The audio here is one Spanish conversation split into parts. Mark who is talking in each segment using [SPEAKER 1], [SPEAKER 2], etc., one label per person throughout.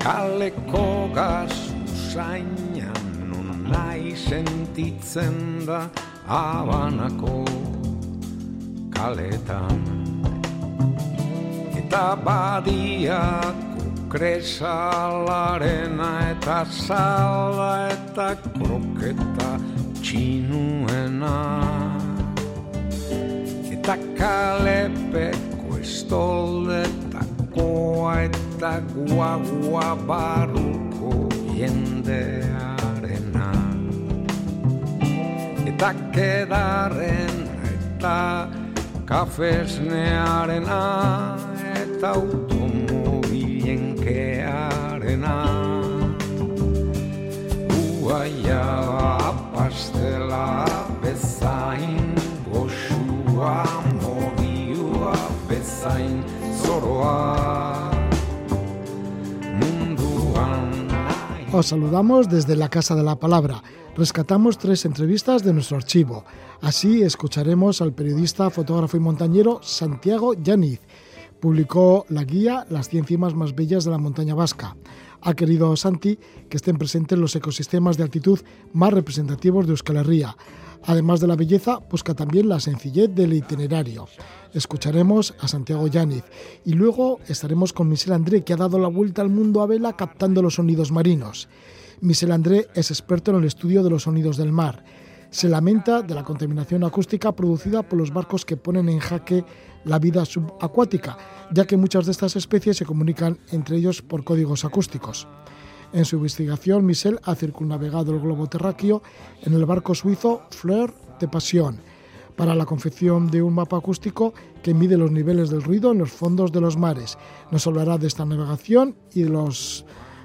[SPEAKER 1] Caleco gas usaina non naizen sentitzen da abanako kaletan. Eta badiako kresalarena eta sala eta kroketa txinuena. Eta kalepeko estoldetakoa eta guagua baruko jendea eta kedarren eta kafesnearena eta automobilen kearena Uaia pastela bezain goxua modiua bezain zoroa.
[SPEAKER 2] Os saludamos desde la Casa de la Palabra rescatamos tres entrevistas de nuestro archivo. Así escucharemos al periodista, fotógrafo y montañero Santiago Yaniz. Publicó la guía Las 100 cimas más bellas de la montaña vasca. Ha querido Santi que estén presentes los ecosistemas de altitud más representativos de Euskal Herria. Además de la belleza, busca también la sencillez del itinerario. Escucharemos a Santiago Yáñez y luego estaremos con Michel André, que ha dado la vuelta al mundo a vela captando los sonidos marinos. Michel André es experto en el estudio de los sonidos del mar. Se lamenta de la contaminación acústica producida por los barcos que ponen en jaque la vida subacuática, ya que muchas de estas especies se comunican entre ellos por códigos acústicos. En su investigación, Michel ha circunnavegado el globo terráqueo en el barco suizo Fleur de Passion para la confección de un mapa acústico que mide los niveles del ruido en los fondos de los mares. Nos hablará de esta navegación y de los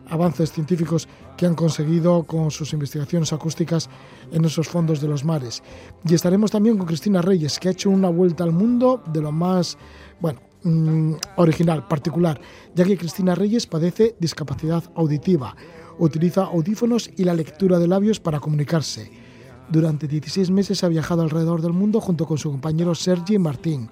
[SPEAKER 2] avances científicos que han conseguido con sus investigaciones acústicas en esos fondos de los mares. Y estaremos también con Cristina Reyes, que ha hecho una vuelta al mundo de lo más, bueno, mm, original, particular, ya que Cristina Reyes padece discapacidad auditiva, utiliza audífonos y la lectura de labios para comunicarse. Durante 16 meses ha viajado alrededor del mundo junto con su compañero Sergi Martín.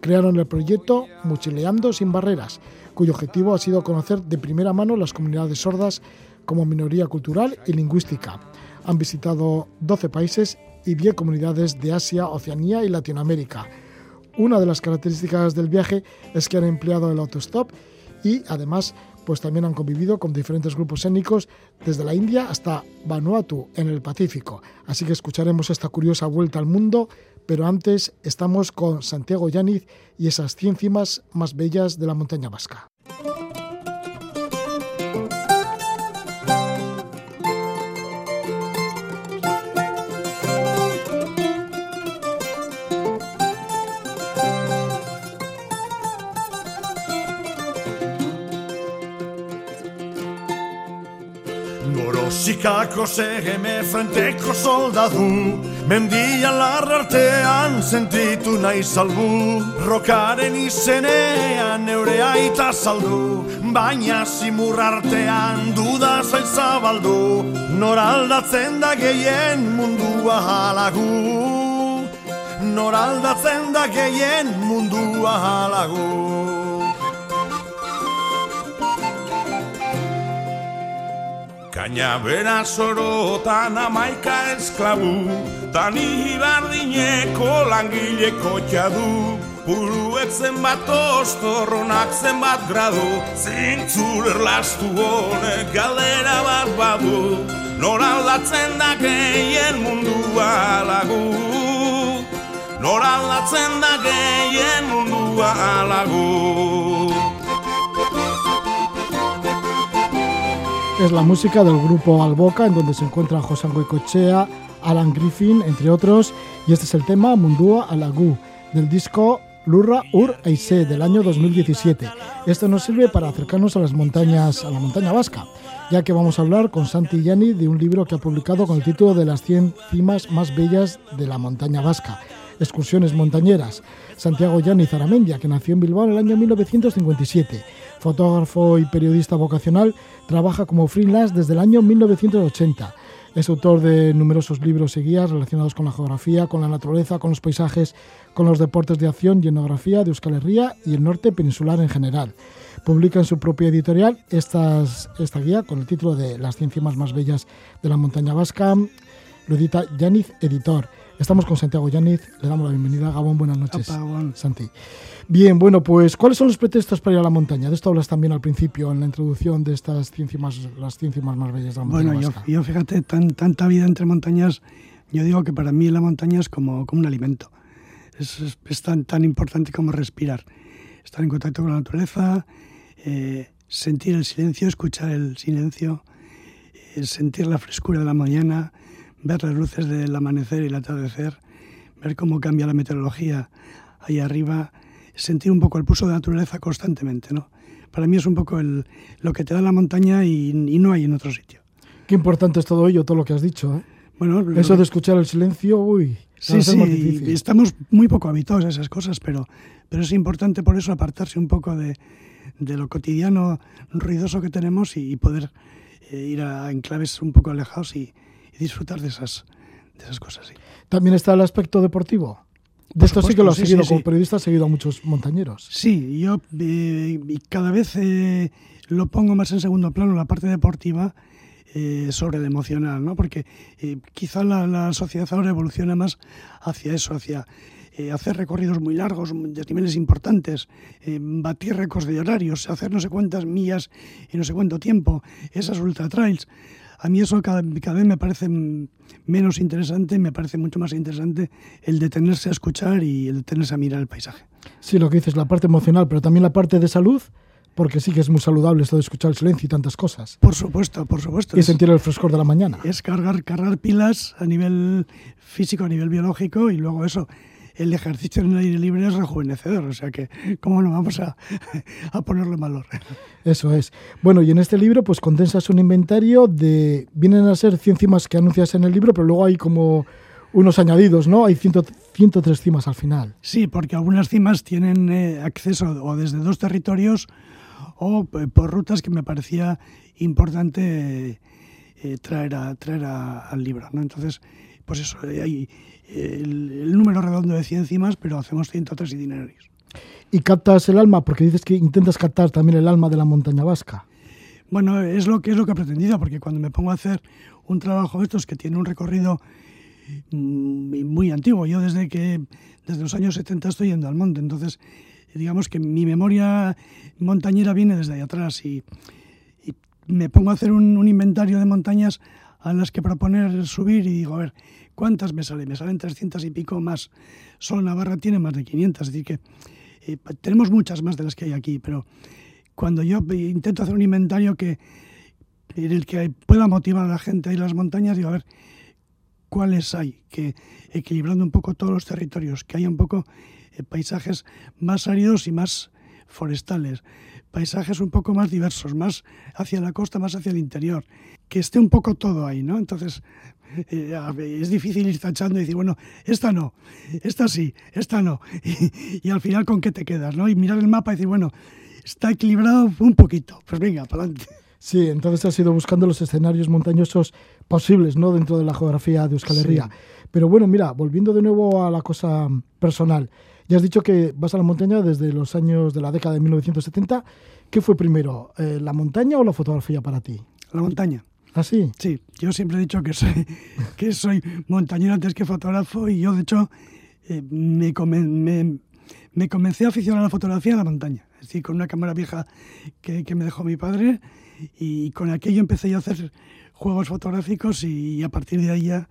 [SPEAKER 2] Crearon el proyecto Mochileando sin Barreras, cuyo objetivo ha sido conocer de primera mano las comunidades sordas como minoría cultural y lingüística. Han visitado 12 países y 10 comunidades de Asia, Oceanía y Latinoamérica. Una de las características del viaje es que han empleado el autostop y además pues también han convivido con diferentes grupos étnicos desde la India hasta Vanuatu en el Pacífico. Así que escucharemos esta curiosa vuelta al mundo, pero antes estamos con Santiago Yáñez y esas 100 cimas más bellas de la montaña vasca.
[SPEAKER 3] Gorosika ségueme frente co soldadú Mendian larrartean sentitu nahi salbu. Rokaren izenean neure aita saldu. Baina simur artean duda zain zabaldu. Nor aldatzen da gehien mundua halagu. Nor aldatzen da gehien mundua halagu Kaina bera sorotan amaika esklabu Tani hibardineko langileko txadu Puruek zenbat ostorronak zenbat gradu Zintzur erlastu honek galdera bat badu. Nor aldatzen da gehien mundua alagu Nor aldatzen da gehien mundua alagu
[SPEAKER 2] es la música del grupo Alboca, en donde se encuentran José Cochea, Alan Griffin, entre otros, y este es el tema Mundua Alagu, del disco Lurra Ur Eise del año 2017. Esto nos sirve para acercarnos a las montañas, a la montaña vasca. ya que vamos a hablar con Santi Yani de un libro que ha publicado con el título de Las 100 cimas más bellas de la montaña vasca, excursiones montañeras. Santiago Yani Zaramendia, que nació en Bilbao en el año 1957, fotógrafo y periodista vocacional, trabaja como freelance desde el año 1980 es autor de numerosos libros y guías relacionados con la geografía, con la naturaleza, con los paisajes, con los deportes de acción y etnografía de Euskal Herria y el norte peninsular en general. Publica en su propia editorial esta guía con el título de Las 100 cimas más bellas de la montaña vasca. Lo edita Yaniz Editor. Estamos con Santiago Yaniz, le damos la bienvenida. Gabón, buenas noches. Santi. Bien, bueno, pues ¿cuáles son los pretextos para ir a la montaña? De esto hablas también al principio, en la introducción de estas ciencias, las ciencias más bellas de la montaña.
[SPEAKER 4] Bueno, yo, yo, fíjate, tan, tanta vida entre montañas, yo digo que para mí la montaña es como, como un alimento. Es, es, tan, tan importante como respirar. Estar en contacto con la naturaleza, eh, sentir el silencio, escuchar el silencio, eh, sentir la frescura de la mañana, ver las luces del amanecer y el atardecer, ver cómo cambia la meteorología ahí arriba sentir un poco el pulso de la naturaleza constantemente, ¿no? Para mí es un poco el, lo que te da la montaña y, no hay en otro sitio.
[SPEAKER 2] Qué importante es todo ello, todo lo que has dicho, ¿eh? Bueno, Eso de escuchar el silencio, uy,
[SPEAKER 4] sí, sí, estamos muy poco habituados a esas cosas, pero, pero es importante por eso apartarse un poco de, de lo cotidiano ruidoso que tenemos y, poder eh, ir a enclaves un poco alejados y, disfrutar de esas, de esas cosas. Sí.
[SPEAKER 2] También está el aspecto deportivo. De esto sí que lo has seguido, como periodista has seguido a muchos montañeros.
[SPEAKER 4] Sí, yo eh, cada vez eh, lo pongo más en segundo plano, la parte deportiva, eh, sobre el emocional, ¿no? Porque quizá la, sociedad ahora evoluciona más hacia eso, hacia hacer recorridos muy largos, de niveles importantes, batir récords de horarios, hacer no sé cuántas millas y no sé cuánto tiempo, esas ultra trails. A mí eso cada, vez me parece menos interesante, me parece mucho más interesante el detenerse a escuchar y el detenerse a mirar el paisaje.
[SPEAKER 2] Sí, lo que dices, la parte emocional, pero también la parte de salud, porque sí que es muy saludable esto de escuchar el silencio y tantas cosas.
[SPEAKER 4] Por supuesto, por supuesto.
[SPEAKER 2] Y sentir el frescor de la mañana.
[SPEAKER 4] Es cargar, cargar pilas a nivel físico, a nivel biológico y luego eso, el ejercicio en el aire libre es rejuvenecedor, o sea que, ¿cómo no vamos a, a ponerlo en valor?
[SPEAKER 2] Eso es. Bueno, y en este libro pues condensas un inventario de, vienen a ser 100 cimas que anuncias en el libro, pero luego hay como unos añadidos, ¿no? Hay 103 cimas al final.
[SPEAKER 4] Sí, porque algunas cimas tienen eh, acceso o desde dos territorios o eh, por rutas que me parecía importante eh, traer, a, traer al libro, ¿no? Entonces, pues eso, hay el, número redondo de 100 cimas, pero hacemos 103 itinerarios.
[SPEAKER 2] ¿Y captas el alma? Porque dices que intentas captar también el alma de la montaña vasca.
[SPEAKER 4] Bueno, es lo que es lo que he pretendido, porque cuando me pongo a hacer un trabajo de estos que tiene un recorrido mm, muy antiguo, yo desde que desde los años 70 estoy yendo al monte, entonces digamos que mi memoria montañera viene desde ahí atrás y, me pongo a hacer un, un, inventario de montañas a las que proponer subir y digo, a ver, ¿Cuántas me salen? Me salen 300 y pico más. Solo Navarra tiene más de 500, es decir que eh, tenemos muchas más de las que hay aquí, pero cuando yo intento hacer un inventario que en el que pueda motivar a la gente a ir a las montañas, digo, a ver, ¿cuáles hay? Que equilibrando un poco todos los territorios, que haya un poco eh, paisajes más áridos y más forestales, paisajes un poco más diversos, más hacia la costa, más hacia el interior, que esté un poco todo ahí, ¿no? Entonces, es difícil ir tachando y decir, bueno, esta no, esta sí, esta no. Y, al final, ¿con qué te quedas? ¿no? Y mirar el mapa y decir, bueno, está equilibrado un poquito. Pues venga, para adelante.
[SPEAKER 2] Sí, entonces has ido buscando los escenarios montañosos posibles, ¿no? Dentro de la geografía de Euskal Herria. Pero bueno, mira, volviendo de nuevo a la cosa personal. Ya has dicho que vas a la montaña desde los años de la década de 1970. ¿Qué fue primero, eh, la montaña o la fotografía para ti?
[SPEAKER 4] La montaña.
[SPEAKER 2] ¿Ah, sí?
[SPEAKER 4] Sí, yo siempre he dicho que soy, que soy montañero antes que fotógrafo y yo, de hecho, eh, me, me, comencé a aficionar a la fotografía en la montaña. Es decir, con una cámara vieja que, que me dejó mi padre y con aquello empecé yo a hacer juegos fotográficos y a partir de ahí ya...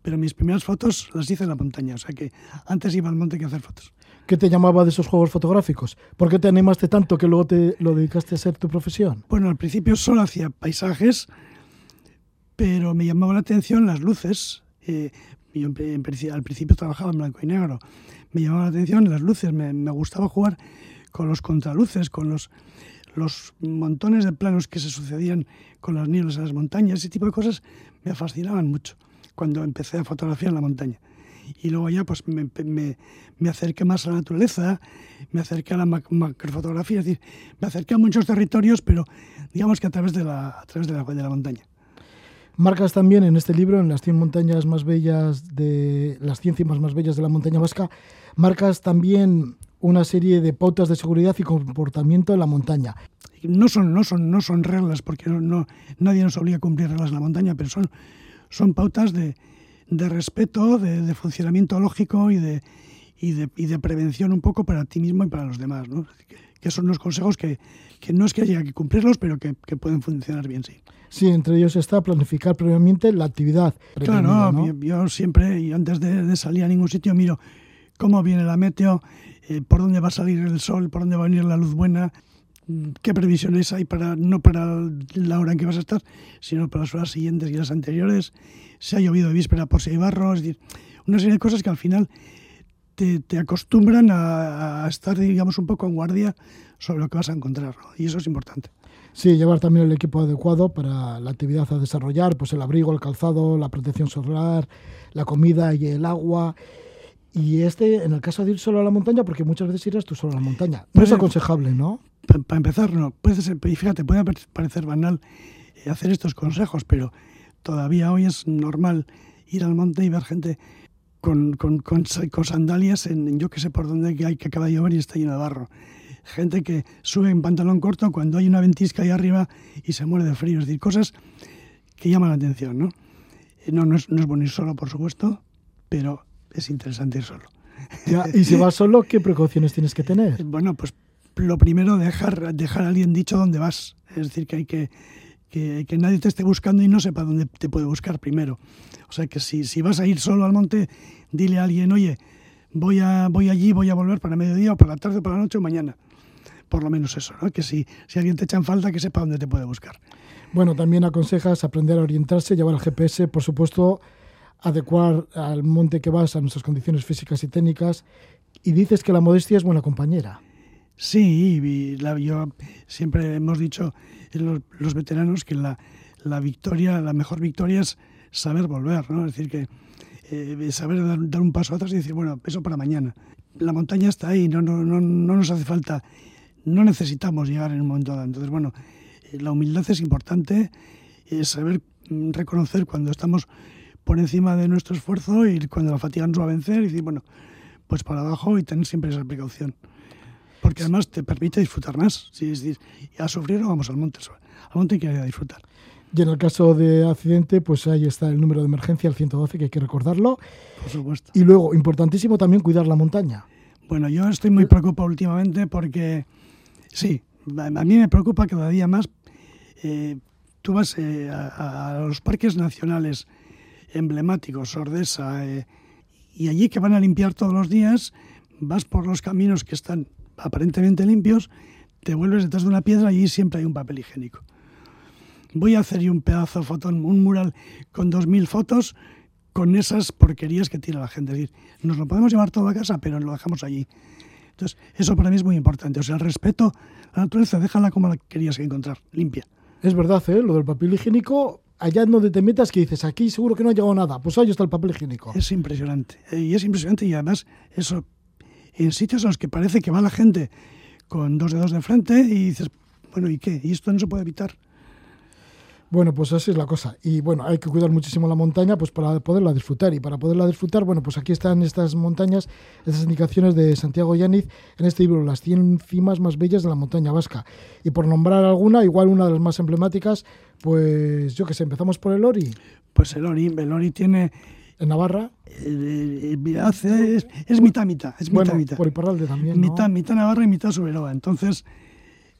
[SPEAKER 4] Pero mis primeras fotos las hice en la montaña, o sea que antes iba al monte que a hacer fotos.
[SPEAKER 2] ¿Qué te llamaba de esos juegos fotográficos? ¿Por qué te animaste tanto que luego te lo dedicaste a ser tu profesión?
[SPEAKER 4] Bueno, al principio solo hacía paisajes, pero me llamaba la atención las luces. Eh, yo al principio trabajaba en blanco y negro. Me llamaba la atención las luces, me, gustaba jugar con los contraluces, con los, montones de planos que se sucedían con las nieblas en las montañas, ese tipo de cosas me fascinaban mucho cuando empecé a fotografiar la montaña. Y luego ya pues me, me, acerqué más a la naturaleza, me acerqué a la macrofotografía, es decir, me acerqué a muchos territorios, pero digamos que a través de la, a través de la, de la montaña.
[SPEAKER 2] Marcas también en este libro, en las 100 montañas más bellas de las 100 cimas más bellas de la montaña vasca, marcas también una serie de pautas de seguridad y comportamiento en la montaña.
[SPEAKER 4] No son, no son, no son reglas, porque no, nadie nos obliga a cumplir reglas en la montaña, pero son, son pautas de, de respeto, de, funcionamiento lógico y de, y de, y, de, prevención un poco para ti mismo y para los demás. ¿no? Que son los consejos que, que no es que haya que cumplirlos, pero que, que, pueden funcionar bien, sí.
[SPEAKER 2] Sí, entre ellos está planificar previamente la actividad.
[SPEAKER 4] Claro, yo, yo, siempre, y antes de, de salir a ningún sitio, miro cómo viene la meteo, eh, por dónde va a salir el sol, por dónde va a venir la luz buena, mm, qué previsiones hay para no para la hora en que vas a estar, sino para las horas siguientes y las anteriores, si ha llovido de víspera por si hay barro, es decir, una serie de cosas que al final te, te acostumbran a, estar, digamos, un poco en guardia sobre lo que vas a encontrar, y eso es importante.
[SPEAKER 2] Sí, llevar también el equipo adecuado para la actividad a desarrollar, pues el abrigo, el calzado, la protección solar, la comida y el agua y este, en el caso de ir solo a la montaña, porque muchas veces irás tú solo a la montaña. No es aconsejable, ¿no?
[SPEAKER 4] Para empezar, no. Puede ser, fíjate, puede parecer banal eh, hacer estos consejos, pero todavía hoy es normal ir al monte y ver gente con, con, con, sandalias en yo que sé por dónde hay que acaba de llover y está lleno de barro. Gente que sube en pantalón corto cuando hay una ventisca ahí arriba y se muere de frío. Es decir, cosas que llaman la atención, ¿no? Eh, no, no es, no es bueno ir solo, por supuesto, pero es interesante ir solo.
[SPEAKER 2] y si vas solo, ¿qué precauciones tienes que tener?
[SPEAKER 4] Bueno, pues lo primero, dejar, dejar a alguien dicho dónde vas. Es decir, que hay que, que, nadie te esté buscando y no sepa dónde te puede buscar primero. O sea, que si, si vas a ir solo al monte, dile a alguien, oye, voy, a, voy allí, voy a volver para mediodía o para la tarde, para la noche o mañana. Por lo menos eso. Que si, si alguien te echa en falta, que sepa dónde te puede buscar.
[SPEAKER 2] Bueno, también aconsejas aprender a orientarse, llevar el GPS, por supuesto, adecuar al monte que vas a nuestras condiciones físicas y técnicas. Y dices que la modestia es buena compañera.
[SPEAKER 4] Sí, la, yo siempre hemos dicho los, veteranos que la, la, victoria, la mejor victoria es saber volver, ¿no? Es decir, que eh, saber dar, un paso atrás y decir, bueno, eso para mañana. La montaña está ahí, no, no, no, no nos hace falta, no necesitamos llegar en un momento dado. Entonces, bueno, eh, la humildad es importante, es saber mm, reconocer cuando estamos por encima de nuestro esfuerzo y cuando la fatiga nos va a vencer, y decir, bueno, pues para abajo y tener siempre esa precaución. Porque además te permite disfrutar más. Si es decir, a sufrir o vamos al monte. Al monte hay que ir a disfrutar.
[SPEAKER 2] Y en el caso de accidente, pues ahí está el número de emergencia, el 112, que hay que recordarlo.
[SPEAKER 4] Por supuesto.
[SPEAKER 2] Y luego, importantísimo también cuidar la montaña.
[SPEAKER 4] Bueno, yo estoy muy preocupado últimamente porque, sí, a mí me preocupa cada día más. Eh, tú vas eh, a, a, los parques nacionales emblemáticos, Sordesa, eh, y allí que van a limpiar todos los días, vas por los caminos que están aparentemente limpios, te vuelves detrás de una piedra y allí siempre hay un papel higiénico. Voy a hacer un pedazo fotón, un mural con dos mil fotos con esas porquerías que tira la gente. Es decir, nos lo podemos llevar todo a casa, pero lo dejamos allí. Entonces, eso para mí es muy importante. O sea, el respeto a la naturaleza, déjala como la querías encontrar, limpia.
[SPEAKER 2] Es verdad, ¿eh? lo del papel higiénico allá donde te metas que dices, aquí seguro que no ha llegado nada, pues ahí está el papel higiénico.
[SPEAKER 4] Es impresionante, eh, y es impresionante y además eso, en sitios en los que parece que va la gente con dos dedos de frente y dices, bueno, ¿y qué? Y esto no se puede evitar.
[SPEAKER 2] Bueno, pues así es la cosa. Y bueno, hay que cuidar muchísimo la montaña pues para poderla disfrutar. Y para poderla disfrutar, bueno, pues aquí están estas montañas, estas indicaciones de Santiago Yáñez en este libro, Las 100 cimas más bellas de la montaña vasca. Y por nombrar alguna, igual una de las más emblemáticas, pues yo que sé, empezamos por el Ori.
[SPEAKER 4] Pues el Ori, el Ori tiene...
[SPEAKER 2] ¿En Navarra?
[SPEAKER 4] Eh, eh, es, es, mitad, mitad. Es
[SPEAKER 2] bueno,
[SPEAKER 4] mitad, mitad.
[SPEAKER 2] por Iparralde también,
[SPEAKER 4] ¿no? Mitad, mitad Navarra y mitad Suberoa. Entonces,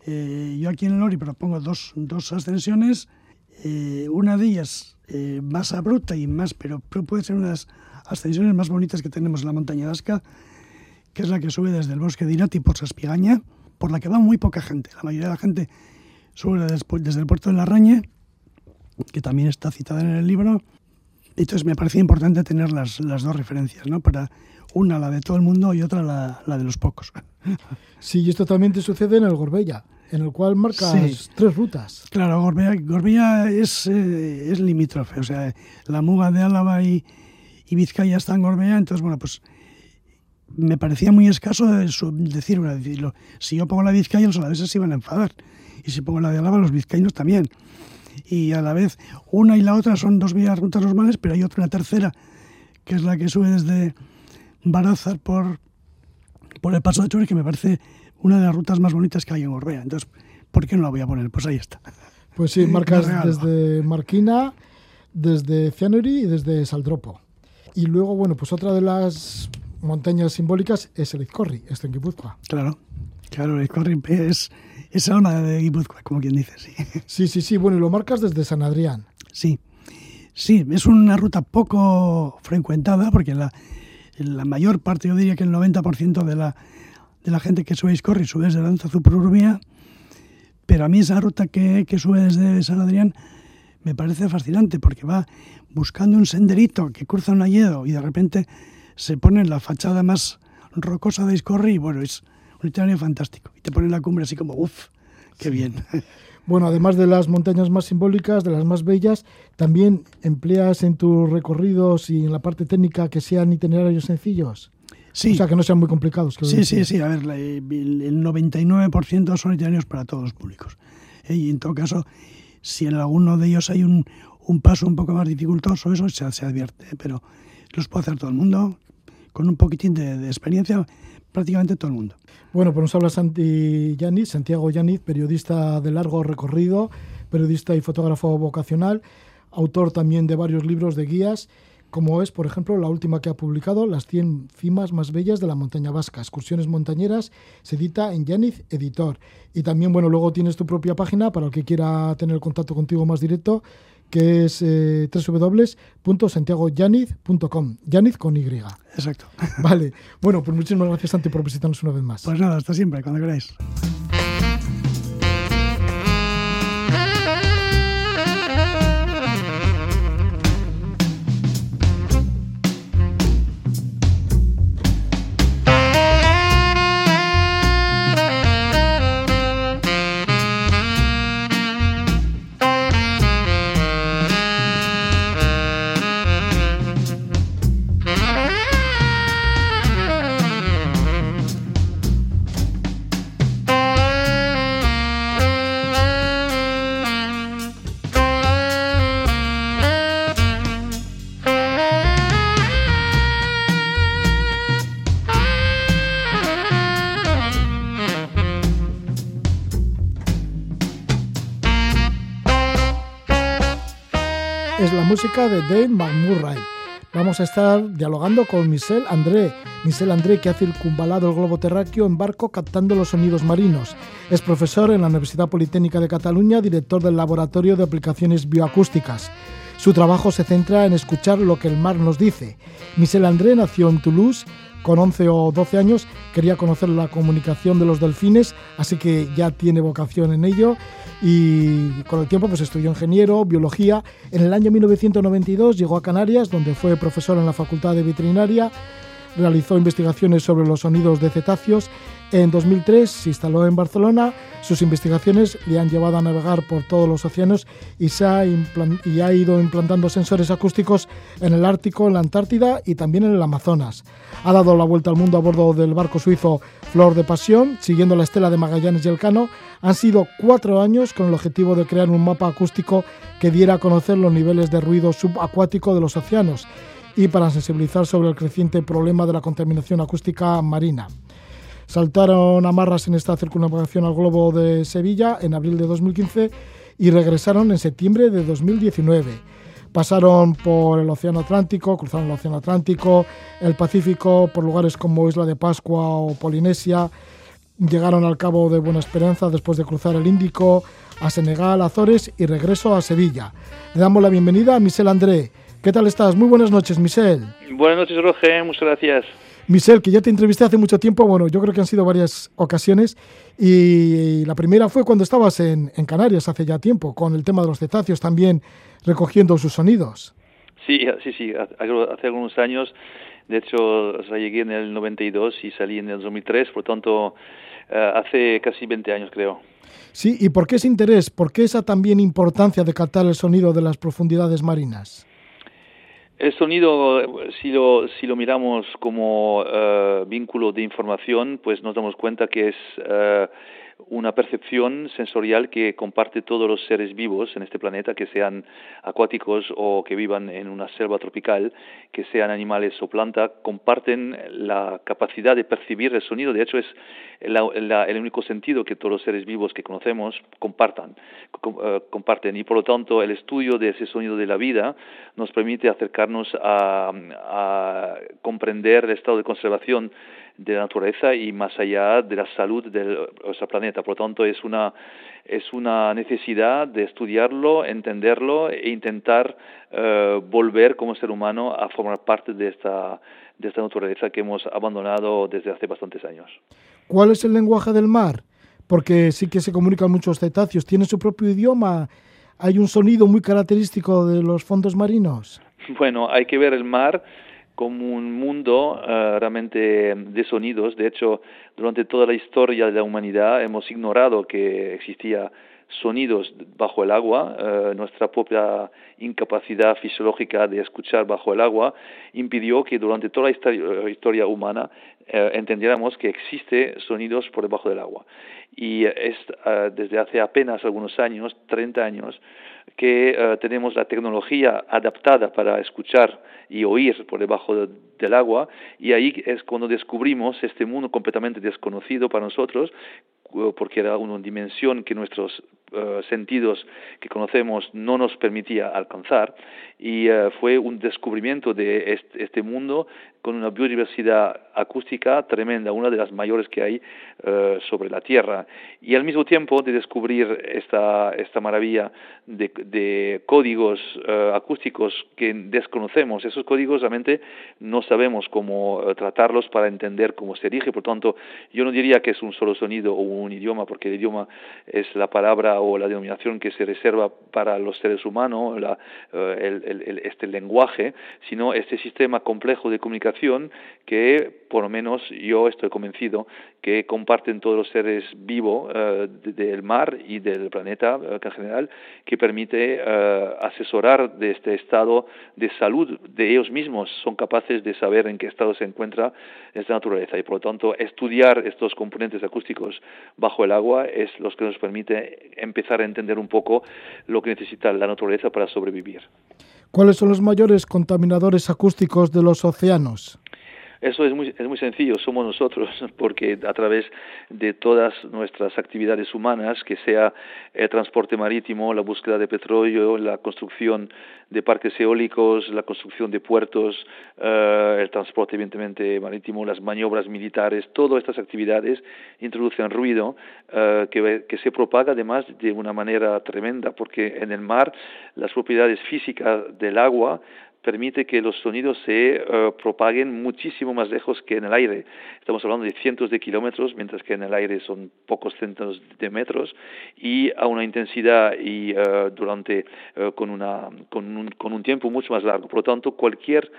[SPEAKER 4] eh, yo aquí en el Ori propongo dos, dos ascensiones eh, una de ellas eh, más abrupta y más, pero puede ser una de las ascensiones más bonitas que tenemos en la montaña vasca, que es la que sube desde el bosque de Irati por Saspigaña, por la que va muy poca gente. La mayoría de la gente sube desde el puerto de la Raña, que también está citada en el libro. Entonces me parecía importante tener las, las dos referencias, ¿no? Para una la de todo el mundo y otra la, la de los pocos.
[SPEAKER 2] Sí, y esto también te sucede en el Gorbella. en el cual marcas tres rutas.
[SPEAKER 4] Claro, Gorbea, Gorbea es, eh, es limítrofe, o sea, la muga de Álava y, y Vizcaya está en Gorbea, entonces, bueno, pues me parecía muy escaso decir una, decirlo. Si yo pongo la Vizcaya, los alaveses se iban a enfadar, y si pongo la de Álava, los vizcaínos también. Y a la vez, una y la otra son dos vías rutas normales, pero hay otra, una tercera, que es la que sube desde Barazar por, por el Paso de Chores, que me parece una de las rutas más bonitas que hay en Gorbea. Entonces, ¿por qué no la voy a poner? Pues ahí está.
[SPEAKER 2] Pues sí, marcas desde Marquina, desde Cianuri y desde Saldropo. Y luego, bueno, pues otra de las montañas simbólicas es el Izcorri, esto en Guipúzcoa.
[SPEAKER 4] Claro, claro, el Izcorri es, es alma de Guipúzcoa, como quien dice, sí.
[SPEAKER 2] Sí, sí, sí, bueno, y lo marcas desde San Adrián.
[SPEAKER 4] Sí, sí, es una ruta poco frecuentada porque la, la mayor parte, yo diría que el 90% de la, de la gente que sube Izcorri sube desde Danza Zuprurumía, pero a mí esa ruta que, que sube desde San Adrián me parece fascinante porque va buscando un senderito que cruza un alledo y de repente se pone en la fachada más rocosa de Iscorri y bueno, es un itinerario fantástico. Y te pone en la cumbre así como, uff, qué bien.
[SPEAKER 2] Bueno, además de las montañas más simbólicas, de las más bellas, también empleas en tus recorridos y en la parte técnica que sean itinerarios sencillos.
[SPEAKER 4] Sí.
[SPEAKER 2] O sea, que no sean muy complicados.
[SPEAKER 4] Sí, sí, sí. A ver, el 99% son itinerarios para todos los públicos. ¿eh? Y en todo caso, si en alguno de ellos hay un, un paso un poco más dificultoso, eso se, se advierte. ¿eh? Pero los puede hacer todo el mundo con un poquitín de, experiencia prácticamente todo el mundo.
[SPEAKER 2] Bueno, pues nos habla Santi Yaniz, Santiago Yaniz, periodista de largo recorrido, periodista y fotógrafo vocacional, autor también de varios libros de guías, como es, por ejemplo, la última que ha publicado, Las 100 cimas más bellas de la montaña vasca, excursiones montañeras, se edita en Yaniz Editor. Y también, bueno, luego tienes tu propia página para el que quiera tener contacto contigo más directo, que es eh, www.santiagoyaniz.com. Yaniz con Y.
[SPEAKER 4] Exacto.
[SPEAKER 2] Vale. Bueno, pues muchísimas gracias, Santi, por visitarnos una vez más.
[SPEAKER 4] Pues nada, hasta siempre, cuando queráis. Música de Dave McMurray. Vamos a estar dialogando con Michel André. Michel André, que ha circunvalado el globo terráqueo en barco captando los sonidos marinos. Es profesor en la Universidad Politécnica de Cataluña, director del Laboratorio de Aplicaciones Bioacústicas. Su trabajo se centra en escuchar lo que el mar nos dice. Michel André nació en Toulouse con 11 o 12 años quería conocer la comunicación de los delfines, así que ya tiene vocación en ello y con el tiempo pues estudió ingeniero, biología. En el año 1992 llegó a Canarias, donde fue profesor en la Facultad de Veterinaria, realizó investigaciones sobre los sonidos de cetáceos. En 2003 se instaló en Barcelona. Sus investigaciones le han llevado a navegar por todos los océanos y, se ha, y ha ido implantando sensores acústicos en el Ártico, en la Antártida y también en el Amazonas. Ha dado la vuelta al mundo a bordo del barco suizo Flor de Pasión, siguiendo la estela de Magallanes y Elcano. Han sido cuatro años con el objetivo de crear un mapa acústico que diera a conocer los niveles de ruido subacuático de los océanos y para sensibilizar sobre el creciente problema de la contaminación acústica marina. Saltaron amarras en esta circunnavegación al globo de Sevilla en abril de 2015 y regresaron en septiembre de 2019. Pasaron por el Océano Atlántico, cruzaron el Océano Atlántico, el Pacífico, por lugares como Isla de Pascua o Polinesia, llegaron al Cabo de Buena Esperanza después de cruzar el Índico, a Senegal, Azores y regreso a Sevilla. Le damos la bienvenida a Michel André, ¿Qué tal estás? Muy buenas noches, Michel.
[SPEAKER 5] Buenas noches, Roger. Muchas gracias.
[SPEAKER 2] Michel, que ya te entrevisté hace mucho tiempo, bueno, yo creo que han sido varias ocasiones y la primera fue cuando estabas en, Canarias hace ya tiempo, con el tema de los cetáceos también recogiendo sus sonidos.
[SPEAKER 5] Sí, sí, sí, hace algunos años De hecho, o sea, llegué en el 92 y salí en el 2003, por tanto, eh, hace casi 20 años creo.
[SPEAKER 2] Sí, ¿y por qué ese interés? ¿Por qué esa también importancia de captar el sonido de las profundidades marinas?
[SPEAKER 5] El sonido, si lo, si lo miramos como eh, vínculo de información, pues nos damos cuenta que es eh, una percepción sensorial que comparte todos los seres vivos en este planeta, que sean acuáticos o que vivan en una selva tropical, que sean animales o plantas, comparten la capacidad de percibir el sonido. De hecho, es el único sentido que todos los seres vivos que conocemos compartan, eh, comparten. Y por lo tanto, el estudio de ese sonido de la vida nos permite acercarnos a comprender el estado de conservación de la naturaleza y más allá de la salud de nuestro planeta. Por lo tanto, es una, es una necesidad de estudiarlo, entenderlo e intentar eh, volver como ser humano a formar parte de esta, de esta naturaleza que hemos abandonado desde hace bastantes años.
[SPEAKER 2] ¿Cuál es el lenguaje del mar? Porque sí que se comunican muchos cetáceos. ¿Tiene su propio idioma? ¿Hay un sonido muy característico de los fondos marinos?
[SPEAKER 5] Bueno, hay que ver el mar como un mundo uh, realmente de sonidos. De hecho, durante toda la historia de la humanidad hemos ignorado que existía sonidos bajo el agua, uh, nuestra propia incapacidad fisiológica de escuchar bajo el agua impidió que durante toda la historia, historia humana uh, entendiéramos que existe sonidos por debajo del agua. Y es desde hace apenas algunos años, 30 años, que tenemos la tecnología adaptada para escuchar y oír por debajo de, del agua y ahí es cuando descubrimos este mundo completamente desconocido para nosotros porque era una dimensión que nuestros uh, sentidos que conocemos no nos permitía alcanzar y uh, fue un descubrimiento de este, este, mundo con una biodiversidad acústica tremenda, una de las mayores que hay uh, sobre la Tierra. Y al mismo tiempo de descubrir esta, esta maravilla de, de códigos acústicos que desconocemos, esos códigos realmente no sabemos cómo tratarlos para entender cómo se dirige, por tanto yo no diría que es un solo sonido o un idioma, porque el idioma es la palabra o la denominación que se reserva para los seres humanos, eh, este lenguaje, sino este sistema complejo de comunicación que, por lo menos, yo estoy convencido que comparten todos los seres vivos uh, del mar y del planeta uh, en general, que permite asesorar de este estado de salud de ellos mismos, son capaces de saber en qué estado se encuentra esta naturaleza. Y por lo tanto estudiar estos componentes acústicos bajo el agua es lo que nos permite empezar a entender un poco lo que necesita la naturaleza para sobrevivir.
[SPEAKER 2] ¿Cuáles son los mayores contaminadores acústicos de los océanos?
[SPEAKER 5] Eso es muy, es muy sencillo, somos nosotros, porque a través de todas nuestras actividades humanas, que sea el transporte marítimo, la búsqueda de petróleo, la construcción de parques eólicos, la construcción de puertos, uh, el transporte evidentemente marítimo, las maniobras militares, todas estas actividades introducen ruido uh, que, que se propaga además de una manera tremenda, porque en el mar las propiedades físicas del agua permite que los sonidos se uh, propaguen muchísimo más lejos que en el aire. Estamos hablando de cientos de kilómetros, mientras que en el aire son pocos centros de metros y a una intensidad y uh, durante uh, con, una, con, un, con un tiempo mucho más largo. Por lo tanto, cualquier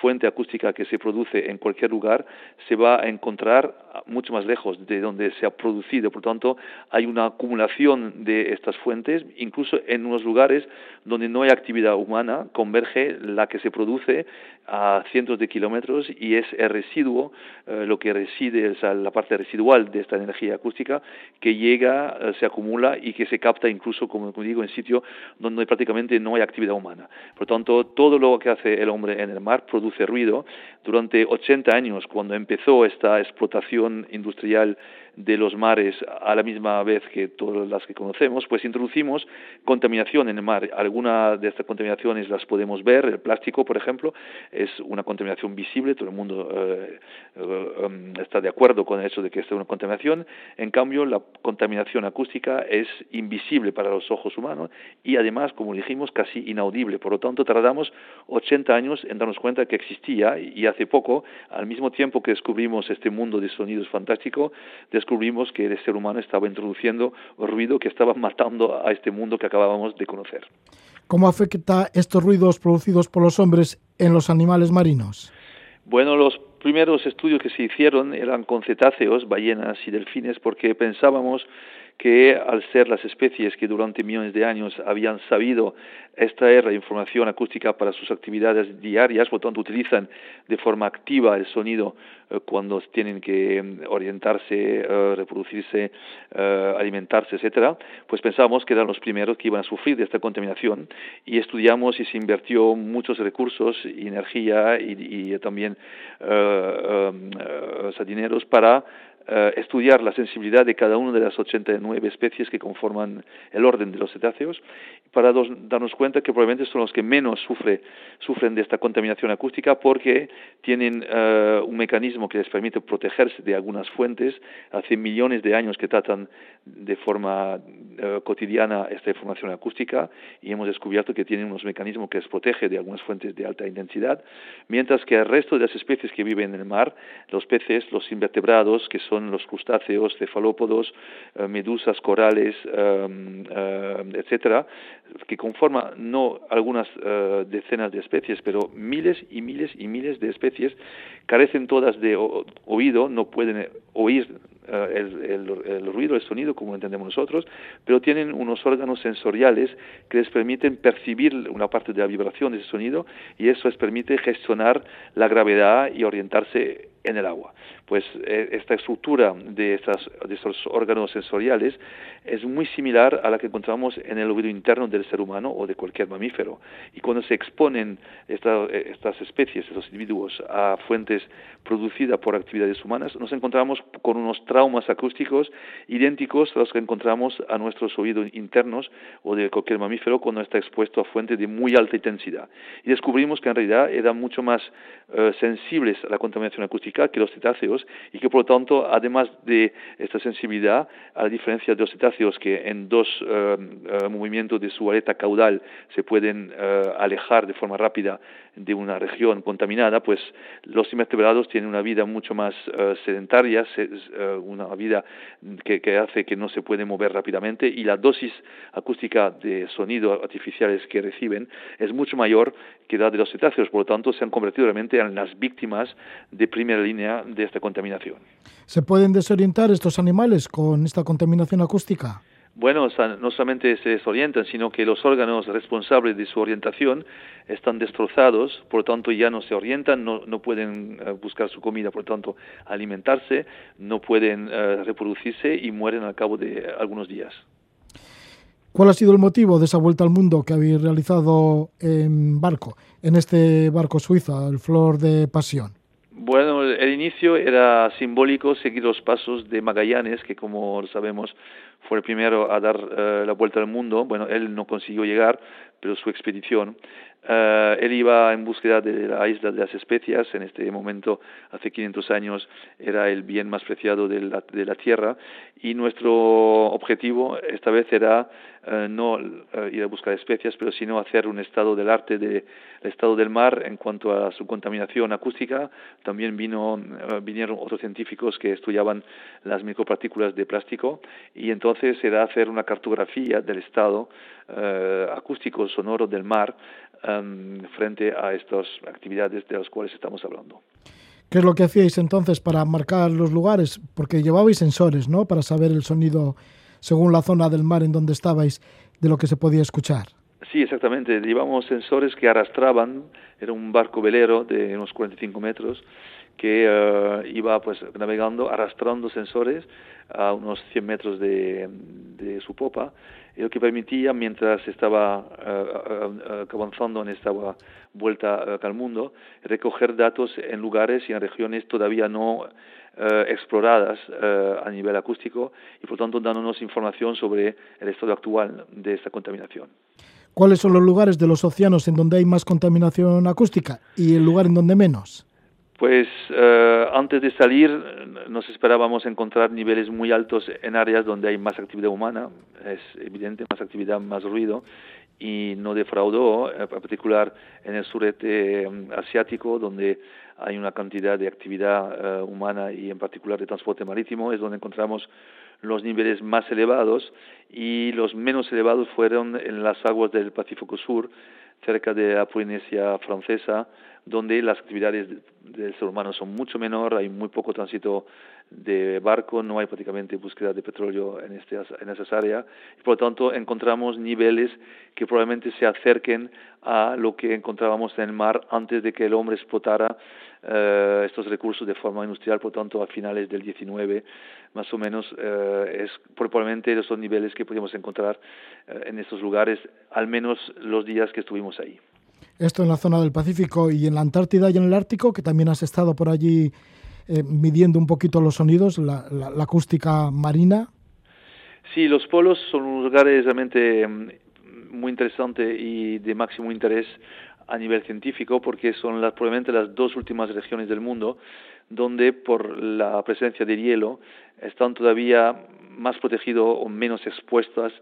[SPEAKER 5] fuente acústica que se produce en cualquier lugar se va a encontrar mucho más lejos de donde se ha producido. Por tanto, hay una acumulación de estas fuentes, incluso en unos lugares donde no hay actividad humana, converge la que se produce a cientos de kilómetros y es el residuo, eh, lo que reside, o la parte residual de esta energía acústica que llega, eh, se acumula y que se capta incluso, como, como digo, en sitio donde prácticamente no hay actividad humana. Por tanto, todo lo que hace el hombre en el mar produce ruido. Durante 80 años, cuando empezó esta explotación industrial de los mares a la misma vez que todas las que conocemos, pues introducimos contaminación en el mar. Algunas de estas contaminaciones las podemos ver, el plástico, por ejemplo, es una contaminación visible, todo el mundo eh, eh, está de acuerdo con el hecho de que es una contaminación, en cambio la contaminación acústica es invisible para los ojos humanos y además, como dijimos, casi inaudible. Por lo tanto, tardamos 80 años en darnos cuenta que existía y hace poco, al mismo tiempo que descubrimos este mundo de sonidos fantástico, descubrimos que el ser humano estaba introduciendo ruido que estaba matando a este mundo que acabábamos de conocer.
[SPEAKER 2] ¿Cómo afecta estos ruidos producidos por los hombres en los animales marinos?
[SPEAKER 5] Bueno, los primeros estudios que se hicieron eran con cetáceos, ballenas y delfines, porque pensábamos que al ser las especies que durante millones de años habían sabido extraer la información acústica para sus actividades diarias, por tanto utilizan de forma activa el sonido eh, cuando tienen que mm, orientarse, eh, reproducirse, eh, alimentarse, etcétera, pues pensamos que eran los primeros que iban a sufrir de esta contaminación. Y estudiamos y se invirtió muchos recursos energía y, y también dineros para eh, estudiar la sensibilidad de cada una de las 89 especies que conforman el orden de los cetáceos para darnos cuenta que probablemente son los que menos sufre, sufren de esta contaminación acústica porque tienen eh, un mecanismo que les permite protegerse de algunas fuentes. Hace millones de años que tratan de forma eh, cotidiana esta información acústica y hemos descubierto que tienen unos mecanismos que les protege de algunas fuentes de alta intensidad, mientras que el resto de las especies que viven en el mar, los peces, los invertebrados, que son son los crustáceos, cefalópodos, eh, medusas, corales, em, em, etcétera, que conforman no algunas eh, decenas de especies, pero miles y miles y miles de especies, carecen todas de oído, no pueden oír eh, el, ruido, el sonido, como entendemos nosotros, pero tienen unos órganos sensoriales que les permiten percibir una parte de la vibración de ese sonido y eso les permite gestionar la gravedad y orientarse en el agua. Pues eh, esta estructura de, estos órganos sensoriales es muy similar a la que encontramos en el oído interno del ser humano o de cualquier mamífero. Y cuando se exponen eh, estas especies, estos individuos, a fuentes producidas por actividades humanas, nos encontramos con unos traumas acústicos idénticos a los que encontramos a nuestros oídos internos o de cualquier mamífero cuando está expuesto a fuentes de muy alta intensidad. Y descubrimos que en realidad eran mucho más eh, sensibles a la contaminación acústica que los cetáceos y que por lo tanto, además de esta sensibilidad, a diferencia de los cetáceos que en dos eh, eh, movimientos de su aleta caudal se pueden alejar de forma rápida de una región contaminada, pues los invertebrados tienen una vida mucho más sedentaria, una vida que, hace que no se puede mover rápidamente y la dosis acústica de sonido artificiales que reciben es mucho mayor que la de los cetáceos, por lo tanto se han convertido realmente en las víctimas de primera línea de esta contaminación.
[SPEAKER 2] ¿Se pueden desorientar estos animales con esta contaminación acústica?
[SPEAKER 5] Bueno, no solamente se desorientan, sino que los órganos responsables de su orientación están destrozados, por lo tanto ya no se orientan, no, no pueden eh, buscar su comida, por lo tanto alimentarse, no pueden eh, reproducirse y mueren al cabo de algunos días.
[SPEAKER 2] ¿Cuál ha sido el motivo de esa vuelta al mundo que habéis realizado en barco, en este barco suizo, el Flor de Pasión?
[SPEAKER 5] Bueno, el inicio era simbólico, seguir los pasos de Magallanes, que como sabemos fue el primero a dar eh, la vuelta al mundo. Bueno, él no consiguió llegar, pero su expedición. Eh, él iba en búsqueda de la isla de las especias. En este momento, hace 500 años, era el bien más preciado de la, de la tierra. Y nuestro objetivo esta vez era eh, no ir a buscar especias, pero sino hacer un estado del arte del estado del mar en cuanto a su contaminación acústica. También vino, vinieron otros científicos que estudiaban las micropartículas de plástico y entonces era hacer una cartografía del estado eh, acústico sonoro del mar frente a estas actividades de las cuales estamos hablando.
[SPEAKER 2] ¿Qué es lo que hacíais entonces para marcar los lugares? Porque llevabais sensores, ¿no? Para saber el sonido según la zona del mar en donde estabais, de lo que se podía escuchar.
[SPEAKER 5] Sí, exactamente. Llevamos sensores que arrastraban, era un barco velero de unos 45 metros, que eh, iba pues navegando, arrastrando sensores a unos 100 metros de, de su popa, lo que permitía, mientras estaba uh, avanzando en esta vuelta al mundo, recoger datos en lugares y en regiones todavía no exploradas a nivel acústico y por tanto dándonos información sobre el estado actual de esta contaminación.
[SPEAKER 2] ¿Cuáles son los lugares de los océanos en donde hay más contaminación acústica y el lugar en donde menos?
[SPEAKER 5] Pues eh, antes de salir nos esperábamos encontrar niveles muy altos en áreas donde hay más actividad humana, es evidente, más actividad, más ruido, y no defraudó, en particular en el sureste eh, asiático, donde hay una cantidad de actividad eh, humana y en particular de transporte marítimo, es donde encontramos los niveles más elevados y los menos elevados fueron en las aguas del Pacífico Sur, cerca de la Polinesia francesa, donde las actividades del ser humano son mucho menor, hay muy poco tránsito de barco, no hay prácticamente búsqueda de petróleo en, este, en esas áreas. Y por lo tanto encontramos niveles que probablemente se acerquen a lo que encontrábamos en el mar antes de que el hombre explotara eh, estos recursos de forma industrial, por tanto a finales del 19 más o menos eh, es probablemente esos niveles que podíamos encontrar eh, en estos lugares, al menos los días que estuvimos ahí.
[SPEAKER 2] Esto en la zona del Pacífico y en la Antártida y en el Ártico, que también has estado por allí eh, midiendo un poquito los sonidos, la, acústica marina.
[SPEAKER 5] Sí, los polos son lugares realmente mm, muy interesantes y de máximo interés a nivel científico porque son las, probablemente las dos últimas regiones del mundo donde por la presencia de hielo están todavía más protegidos o menos expuestas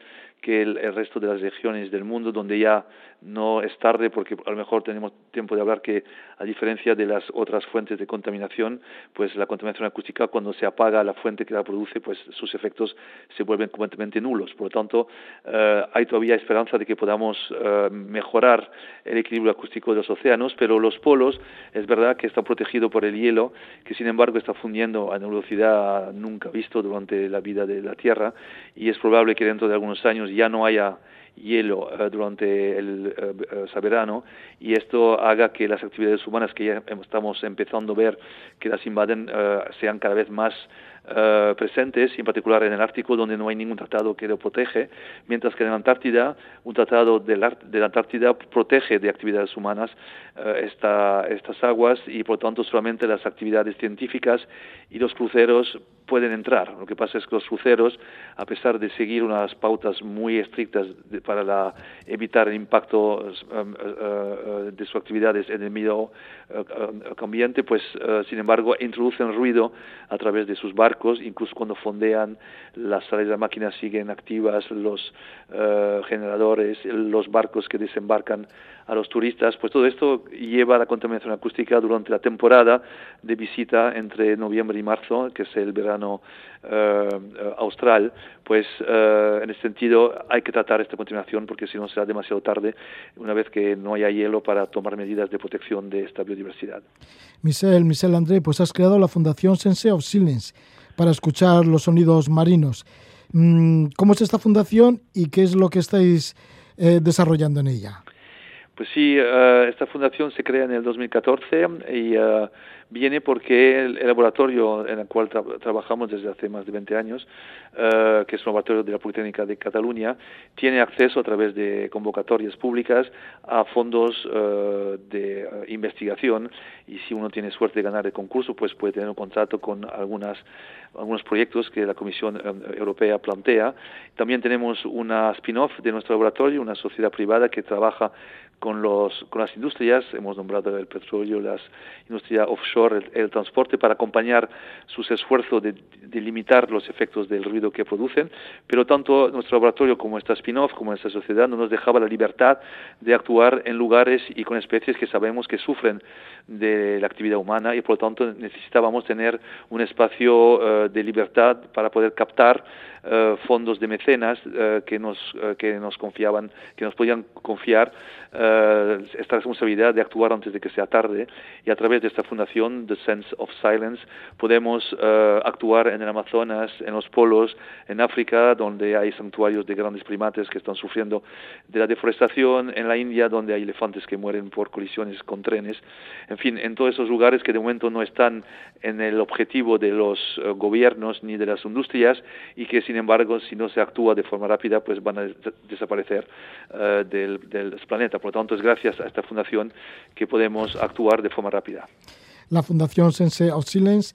[SPEAKER 5] que el, resto de las regiones del mundo donde ya no es tarde porque a lo mejor tenemos tiempo de hablar que a diferencia de las otras fuentes de contaminación pues la contaminación acústica cuando se apaga la fuente que la produce pues sus efectos se vuelven completamente nulos. Por lo tanto eh, hay todavía esperanza de que podamos eh, mejorar el equilibrio acústico de los océanos pero los polos es verdad que están protegidos por el hielo que sin embargo está fundiendo a una velocidad nunca visto durante la vida de la Tierra y es probable que dentro de algunos años ya no haya hielo eh, durante el uh, verano y esto haga que las actividades humanas que ya estamos empezando a ver que las invaden sean cada vez más uh, presentes, en particular en el Ártico, donde no hay ningún tratado que lo protege, mientras que en la Antártida, un tratado de la, Antártida protege de actividades humanas esta, estas aguas y, por tanto, solamente las actividades científicas y los cruceros pueden entrar. Lo que pasa es que los cruceros, a pesar de seguir unas pautas muy estrictas para evitar el impacto uh, de sus actividades en el medio ambiente, pues, sin embargo, introducen ruido a través de sus barcos incluso cuando fondean, las sales de máquinas siguen activas, los eh, generadores, los barcos que desembarcan a los turistas, pues todo esto lleva a la contaminación acústica durante la temporada de visita entre noviembre y marzo, que es el verano eh, austral, pues eh, en ese sentido hay que tratar esta contaminación porque si no será demasiado tarde una vez que no haya hielo para tomar medidas de protección de esta biodiversidad.
[SPEAKER 2] Michel, Michel André, pues has creado la Fundación Sense of Silence para escuchar los sonidos marinos. Mm, ¿Cómo es esta fundación y qué es lo que estáis eh, desarrollando en ella?
[SPEAKER 5] Pues sí, eh, esta fundación se crea en el 2014 y uh, viene porque el, laboratorio en el cual trabajamos desde hace más de 20 años, uh, que es un laboratorio de la Politécnica de Cataluña, tiene acceso a través de convocatorias públicas a fondos de investigación y si uno tiene suerte de ganar el concurso, pues puede tener un contrato con algunas, algunos proyectos que la Comisión Europea plantea. También tenemos una spin-off de nuestro laboratorio, una sociedad privada que trabaja con, los, con las industrias, hemos nombrado el petróleo, las industria offshore, el, transporte, para acompañar sus esfuerzos de, limitar los efectos del ruido que producen, pero tanto nuestro laboratorio como esta spin-off, como esta sociedad, no nos dejaba la libertad de actuar en lugares y con especies que sabemos que sufren de la actividad humana y por lo tanto necesitábamos tener un espacio eh, de libertad para poder captar eh, fondos de mecenas eh, que nos que nos confiaban que nos podían confiar esta responsabilidad de actuar antes de que sea tarde. Y a través de esta fundación The Sense of Silence podemos actuar en el Amazonas en los polos en África donde hay santuarios de grandes primates que están sufriendo de la deforestación en la India donde hay elefantes que mueren por colisiones con trenes. En fin, en todos esos lugares que de momento no están en el objetivo de los eh, gobiernos ni de las industrias y que sin embargo si no se actúa de forma rápida pues van a desaparecer uh, del, del planeta. Por lo tanto es gracias a esta fundación que podemos actuar de forma rápida.
[SPEAKER 2] La Fundación Sense of Silence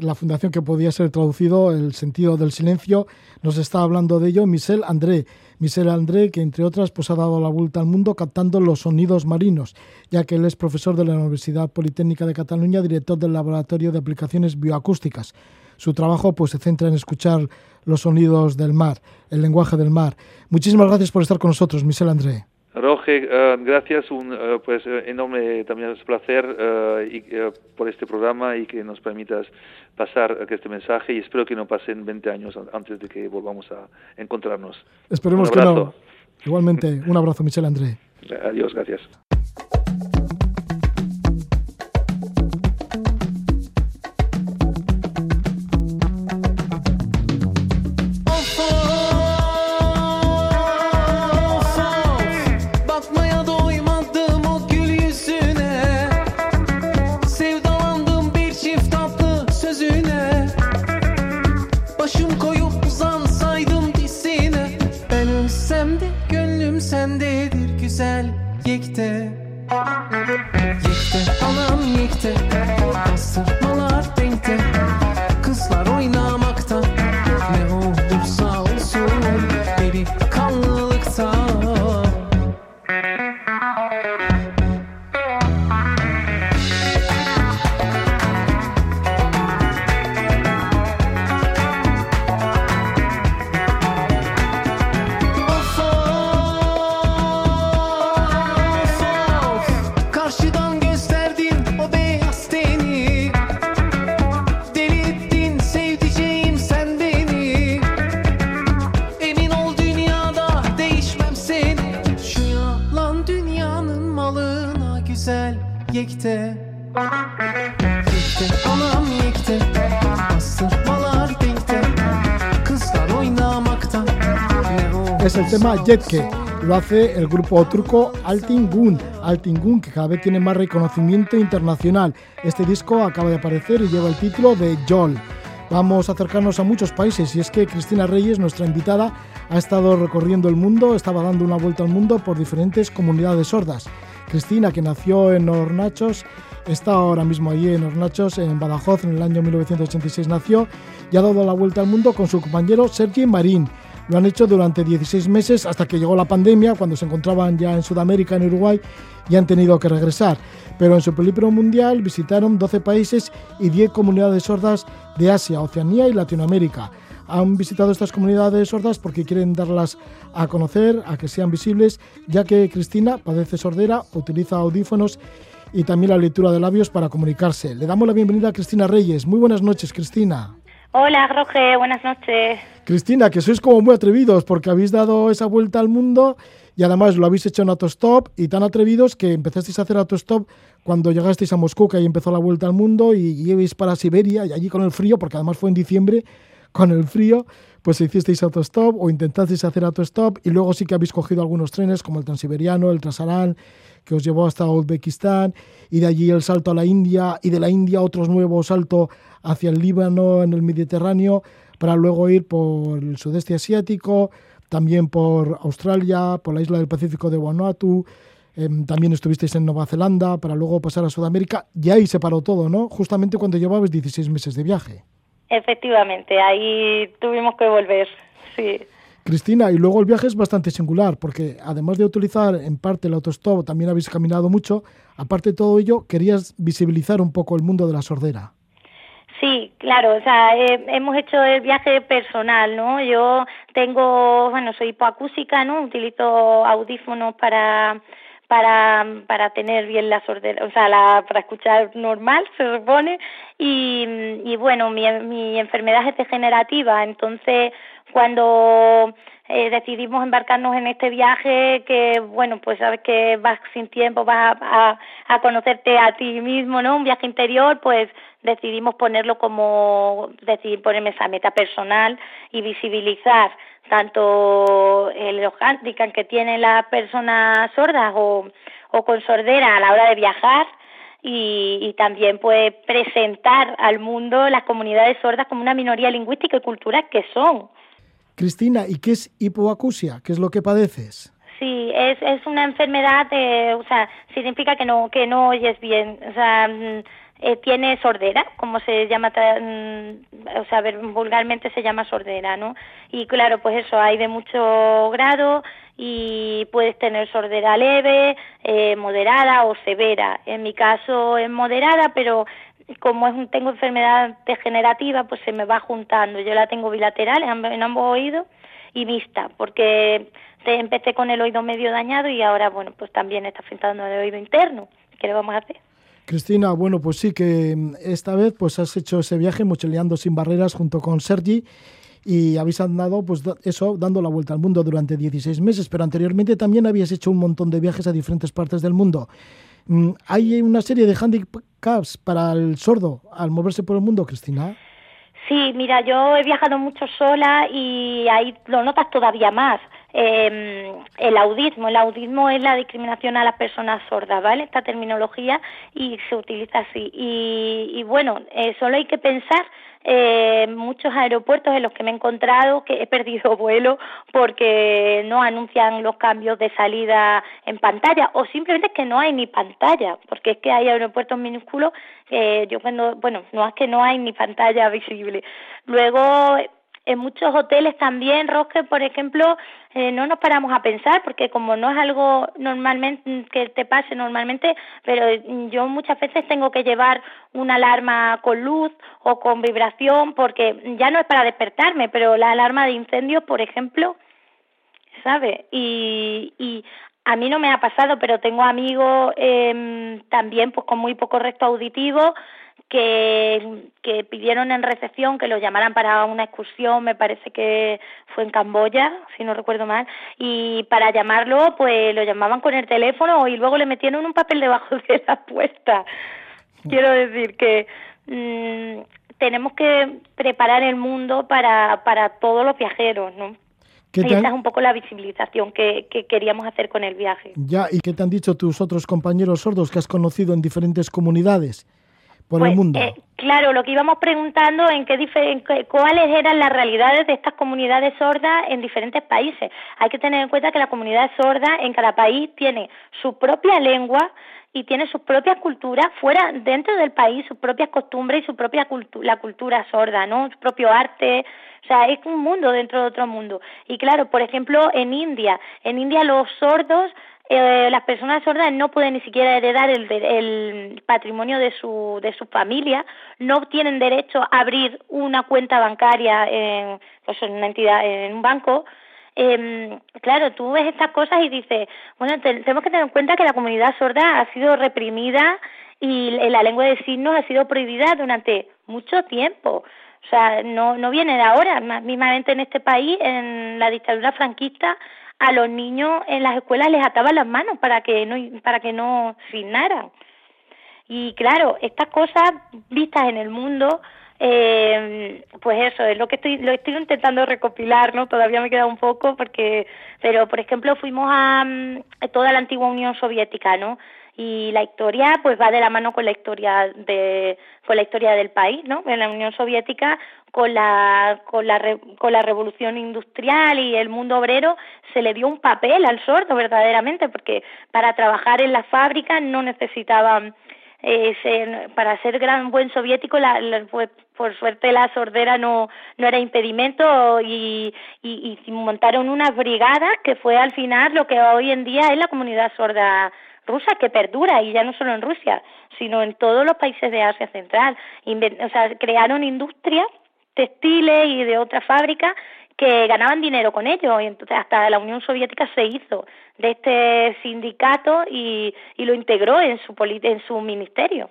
[SPEAKER 2] la fundación que podía ser traducido el sentido del silencio, nos está hablando de ello Michel André. Michel André, que entre otras pues, ha dado la vuelta al mundo captando los sonidos marinos, ya que él es profesor de la Universidad Politécnica de Cataluña, director del Laboratorio de Aplicaciones Bioacústicas. Su trabajo pues, se centra en escuchar los sonidos del mar, el lenguaje del mar. Muchísimas gracias por estar con nosotros, Michel André.
[SPEAKER 5] Roge, uh, gracias, un uh, pues enorme también es placer uh, y, por este programa y que nos permitas pasar este mensaje y espero que no pasen 20 años antes de que volvamos a encontrarnos.
[SPEAKER 2] Esperemos que no. Igualmente, un abrazo, Michel André.
[SPEAKER 6] Adiós, gracias.
[SPEAKER 2] Jetke. Lo hace el grupo turco Altingun, Altingun, que cada vez tiene más reconocimiento internacional. Este disco acaba de aparecer y lleva el título de Jol. Vamos a acercarnos a muchos países y es que Cristina Reyes, nuestra invitada, ha estado recorriendo el mundo, estaba dando una vuelta al mundo por diferentes comunidades sordas. Cristina, que nació en Hornachos, está ahora mismo allí en Hornachos, en Badajoz, en el año 1986 nació y ha dado la vuelta al mundo con su compañero Sergi Marín. Lo han hecho durante 16 meses hasta que llegó la pandemia, cuando se encontraban ya en Sudamérica, en Uruguay, y han tenido que regresar. Pero en su película mundial visitaron 12 países y 10 comunidades sordas de Asia, Oceanía y Latinoamérica. Han visitado estas comunidades sordas porque quieren darlas a conocer, a que sean visibles, ya que Cristina padece sordera, utiliza audífonos y también la lectura de labios para comunicarse. Le damos la bienvenida a Cristina Reyes. Muy buenas noches, Cristina.
[SPEAKER 7] Hola, Roge, buenas noches.
[SPEAKER 2] Cristina, que sois como muy atrevidos porque habéis dado esa vuelta al mundo y además lo habéis hecho en autostop y tan atrevidos que empezasteis a hacer autostop cuando llegasteis a Moscú, que ahí empezó la vuelta al mundo y ibais para Siberia y allí con el frío, porque además fue en diciembre, con el frío, pues hicisteis autostop o intentasteis hacer autostop y luego sí que habéis cogido algunos trenes como el Transiberiano, el Trasarán, que os llevó hasta Uzbekistán y de allí el salto a la India y de la India otro nuevo salto hacia el Líbano en el Mediterráneo para luego ir por el sudeste asiático, también por Australia, por la isla del Pacífico de Vanuatu, em, también estuvisteis en Nueva Zelanda para luego pasar a Sudamérica y ahí se paró todo, ¿no? Justamente cuando llevabais 16 meses de viaje.
[SPEAKER 7] Efectivamente, ahí tuvimos que volver, sí.
[SPEAKER 2] Cristina, y luego el viaje es bastante singular, porque además de utilizar en parte el autostop, también habéis caminado mucho, aparte de todo ello, querías visibilizar un poco el mundo de la sordera.
[SPEAKER 7] Sí, claro, o sea, eh, hemos hecho el viaje personal, ¿no? Yo tengo, bueno, soy hipoacúsica, ¿no? Utilizo audífonos para para, para tener bien la sordera, o sea, la, para escuchar normal, se supone, y, y bueno, mi, mi enfermedad es degenerativa, entonces cuando eh, decidimos embarcarnos en este viaje que, bueno, pues sabes que vas sin tiempo, vas a, a, conocerte a ti mismo, ¿no? Un viaje interior, pues decidimos ponerlo como, decidir ponerme esa meta personal y visibilizar tanto el, los handicaps que tienen las personas sordas o, o con sordera a la hora de viajar y, y, también pues presentar al mundo las comunidades sordas como una minoría lingüística y cultural que son.
[SPEAKER 2] Cristina, ¿y qué es hipoacusia? ¿Qué es lo que padeces?
[SPEAKER 7] Sí, es, es una enfermedad, de, o sea, significa que no, que no oyes bien, o sea, mm, eh, tiene sordera, como se llama, mm, o sea, vulgarmente se llama sordera, ¿no? Y claro, pues eso, hay de mucho grado y puedes tener sordera leve, eh, moderada o severa. En mi caso es moderada, pero como es un, tengo enfermedad degenerativa, pues se me va juntando. Yo la tengo bilateral en, ambos oídos y mixta, porque empecé con el oído medio dañado y ahora, bueno, pues también está afectando el oído interno. ¿Qué le vamos a hacer?
[SPEAKER 2] Cristina, bueno, pues sí que esta vez pues has hecho ese viaje mochileando sin barreras junto con Sergi y habéis andado, pues eso, dando la vuelta al mundo durante 16 meses, pero anteriormente también habías hecho un montón de viajes a diferentes partes del mundo. Mm, ¿Hay una serie de handicaps para el sordo al moverse por el mundo, Cristina?
[SPEAKER 7] Sí, mira, yo he viajado mucho sola y ahí lo notas todavía más. Eh, el audismo, el audismo es la discriminación a las personas sordas, ¿vale? Esta terminología y se utiliza así. Y, y bueno, eh, solo hay que pensar eh, muchos aeropuertos en los que me he encontrado que he perdido vuelo porque no anuncian los cambios de salida en pantalla o simplemente que no hay ni pantalla, porque es que hay aeropuertos minúsculos, eh, yo cuando, bueno, no es que no hay ni pantalla visible. Luego en muchos hoteles también, Roque, por ejemplo, eh, no nos paramos a pensar porque como no es algo normalmente que te pase normalmente, pero yo muchas veces tengo que llevar una alarma con luz o con vibración porque ya no es para despertarme, pero la alarma de incendios, por ejemplo, ¿sabe? Y, y a mí no me ha pasado, pero tengo amigos eh, también pues con muy poco recto auditivo que, que pidieron en recepción que los llamaran para una excursión, me parece que fue en Camboya, si no recuerdo mal, y para llamarlo, pues lo llamaban con el teléfono y luego le metieron un papel debajo de la puerta. Quiero decir que mmm, tenemos que preparar el mundo para, para todos los viajeros, ¿no? Y esa es un poco la visibilización que, que, queríamos hacer con el viaje.
[SPEAKER 2] Ya, ¿y qué te han dicho tus otros compañeros sordos que has conocido en diferentes comunidades? Por
[SPEAKER 7] pues,
[SPEAKER 2] el mundo.
[SPEAKER 7] Eh, claro, lo que íbamos preguntando en qué, cuáles eran las realidades de estas comunidades sordas en diferentes países. Hay que tener en cuenta que la comunidad sorda en cada país tiene su propia lengua y tiene sus propias culturas fuera dentro del país, sus propias costumbres y su propia cultura, la cultura sorda, ¿no? Su propio arte, o sea, es un mundo dentro de otro mundo. Y claro, por ejemplo, en India, en India los sordos eh, las personas sordas no pueden ni siquiera heredar el, el patrimonio de su, de su familia, no tienen derecho a abrir una cuenta bancaria en, pues en una entidad, en un banco. Eh, claro, tú ves estas cosas y dices, bueno, tenemos que tener en cuenta que la comunidad sorda ha sido reprimida y la lengua de signos ha sido prohibida durante mucho tiempo. O sea, no, no viene de ahora. Mismamente en este país, en la dictadura franquista, a los niños en las escuelas les ataban las manos para que no para que no y claro estas cosas vistas en el mundo eh, pues eso es lo que estoy lo estoy intentando recopilar no todavía me queda un poco porque pero por ejemplo fuimos a, mm, a toda la antigua Unión Soviética no y la historia pues va de la mano con la historia de con la historia del país no en la Unión Soviética con la con la con la revolución industrial y el mundo obrero se le dio un papel al sordo verdaderamente porque para trabajar en las fábricas no necesitaban eh, para ser gran buen soviético la, pues, por suerte la sordera no no era impedimento y, y, y montaron unas brigadas que fue al final lo que hoy en día es la comunidad sorda rusa que perdura y ya no solo en Rusia, sino en todos los países de Asia Central. o sea, crearon industrias textiles y de otras fábricas que ganaban dinero con ello y entonces hasta la Unión Soviética se hizo de este sindicato y, y lo integró en su en su ministerio.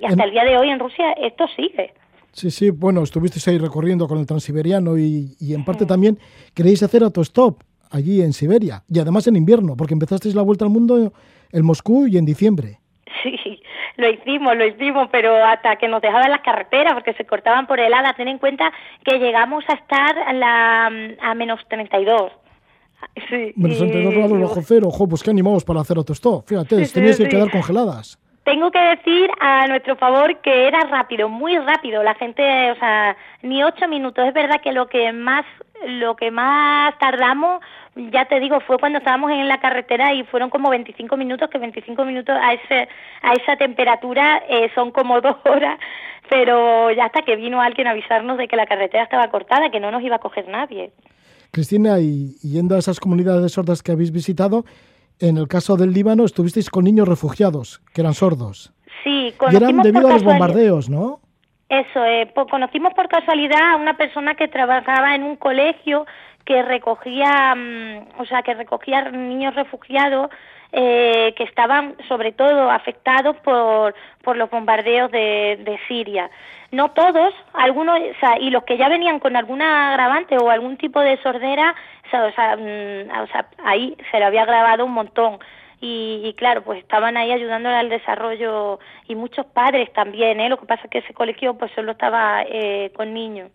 [SPEAKER 7] Y hasta el día de hoy en Rusia esto sigue.
[SPEAKER 2] Sí, sí, bueno, estuvisteis ahí recorriendo con el Transiberiano y, y en parte también queréis hacer autostop allí en Siberia y además en invierno, porque empezasteis la vuelta al mundo en Moscú y en diciembre.
[SPEAKER 7] Sí, lo hicimos, lo hicimos, pero hasta que nos dejaban las carreteras porque se cortaban por heladas. Ten en cuenta que llegamos a estar a, la, a menos 32.
[SPEAKER 2] Sí, menos 32 grados bajo cero. Ojo, pues qué animados para hacer autostop. Fíjate, sí, teníais que quedar congeladas.
[SPEAKER 7] Tengo que decir a nuestro favor que era rápido, muy rápido. La gente, o sea, ni ocho minutos. Es verdad que lo que más, lo que más tardamos, ya te digo, fue cuando estábamos en la carretera y fueron como 25 minutos, que 25 minutos a ese, a esa temperatura eh, son como dos horas. Pero ya hasta que vino alguien a avisarnos de que la carretera estaba cortada, que no nos iba a coger nadie.
[SPEAKER 2] Cristina, y yendo a esas comunidades sordas que habéis visitado, en el caso del Líbano estuvisteis con niños refugiados, que eran sordos.
[SPEAKER 7] Sí,
[SPEAKER 2] y eran debido a los bombardeos, ¿no?
[SPEAKER 7] Eso, eh, conocimos por casualidad a una persona que trabajaba en un colegio que recogía, mm, o sea, que recogía niños refugiados eh, que estaban sobre todo afectados por, por los bombardeos de, Siria. No todos, algunos, y los que ya venían con alguna agravante o algún tipo de sordera, sea, mm, o sea ahí se le había grabado un montón. Y, y, claro, pues estaban ahí ayudándole al desarrollo y muchos padres también, ¿eh? Lo que pasa es que ese colegio pues solo estaba eh, con niños.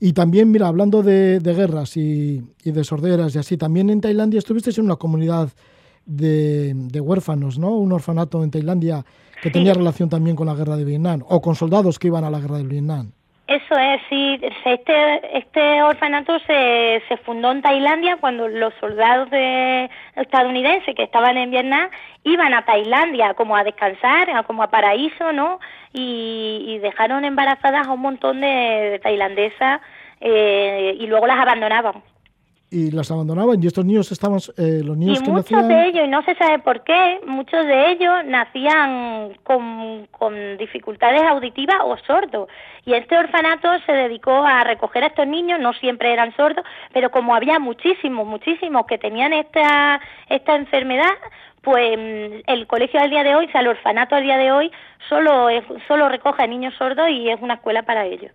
[SPEAKER 2] Y también, mira, hablando de, de guerras y, y, de sorderas y así, también en Tailandia estuvisteis en una comunidad de, de huérfanos, ¿no? Un orfanato en Tailandia que sí. tenía relación también con la guerra de Vietnam, o con soldados que iban a la guerra de Vietnam.
[SPEAKER 7] Eso es, sí. Este, este orfanato se, se fundó en Tailandia cuando los soldados de, estadounidenses que estaban en Vietnam iban a Tailandia como a descansar, como a paraíso, ¿no? Y, y dejaron embarazadas a un montón de, de tailandesas eh, y luego las abandonaban
[SPEAKER 2] y las abandonaban y estos niños estaban eh, los niños
[SPEAKER 7] y
[SPEAKER 2] que
[SPEAKER 7] muchos
[SPEAKER 2] nacían...
[SPEAKER 7] de ellos y no se sabe por qué muchos de ellos nacían con, con dificultades auditivas o sordos y este orfanato se dedicó a recoger a estos niños no siempre eran sordos pero como había muchísimos muchísimos que tenían esta esta enfermedad pues el colegio al día de hoy, o sea, el orfanato al día de hoy, solo, es, solo recoge a niños sordos y es una escuela para ellos.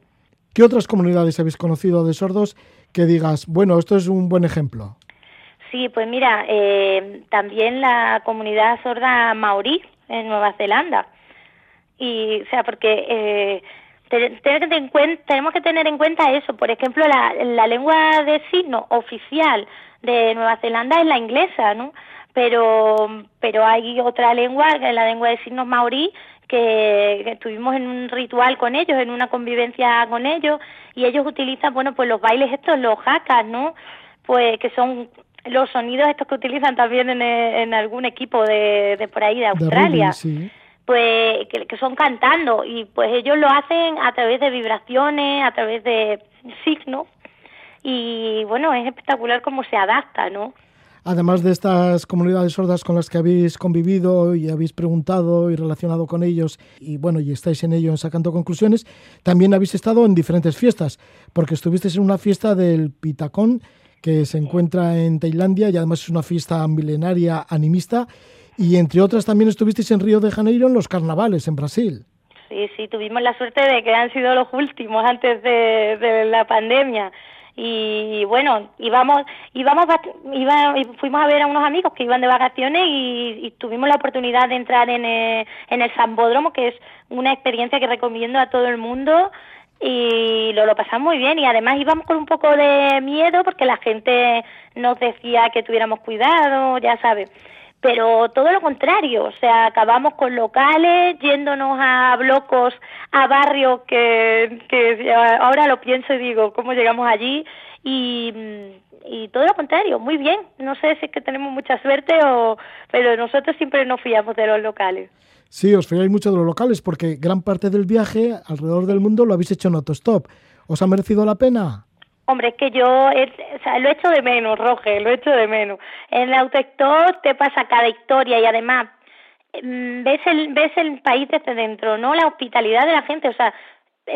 [SPEAKER 2] ¿Qué otras comunidades habéis conocido de sordos que digas, bueno, esto es un buen ejemplo?
[SPEAKER 7] Sí, pues mira, eh, también la comunidad sorda maorí en Nueva Zelanda. Y, o sea, porque eh, tenemos que tener en cuenta eso. Por ejemplo, la, la lengua de signo oficial de Nueva Zelanda es la inglesa, ¿no? Pero, pero hay otra lengua, la lengua de signos maorí, que, que, estuvimos en un ritual con ellos, en una convivencia con ellos, y ellos utilizan, bueno, pues los bailes estos, los jacas, ¿no? Pues que son los sonidos estos que utilizan también en, en algún equipo de, de por ahí de Australia.
[SPEAKER 2] Sí.
[SPEAKER 7] Pues que, que son cantando y pues ellos lo hacen a través de vibraciones, a través de signos y bueno, es espectacular cómo se adapta, ¿no?
[SPEAKER 2] Además de estas comunidades sordas con las que habéis convivido y habéis preguntado y relacionado con ellos, y bueno, y estáis en ello sacando conclusiones, también habéis estado en diferentes fiestas, porque estuvisteis en una fiesta del Pitacón, que se encuentra en Tailandia y además es una fiesta milenaria animista, y entre otras también estuvisteis en Río de Janeiro en los carnavales en Brasil.
[SPEAKER 7] Sí, sí, tuvimos la suerte de que han sido los últimos antes de la pandemia y bueno íbamos íbamos iba, fuimos a ver a unos amigos que iban de vacaciones y, y tuvimos la oportunidad de entrar en el, en el Sambódromo que es una experiencia que recomiendo a todo el mundo y lo, lo pasamos muy bien. Y además íbamos con un poco de miedo porque la gente nos decía que tuviéramos cuidado ya sabes pero todo lo contrario, o sea, acabamos con locales, yéndonos a blocos, a barrios que, que ahora lo pienso y digo, ¿cómo llegamos allí? Y, y todo lo contrario, muy bien, no sé si es que tenemos mucha suerte o, pero nosotros siempre nos fiamos de los locales.
[SPEAKER 2] Sí, os fiáis mucho de los locales porque gran parte del viaje alrededor del mundo lo habéis hecho en autostop. ¿Os ha merecido la pena?
[SPEAKER 7] Hombre, es que yo o sea, lo echo de menos, Roge, lo echo de menos. En el autostop te pasa cada historia y además ves el ves el país desde dentro, no la hospitalidad de la gente, o sea,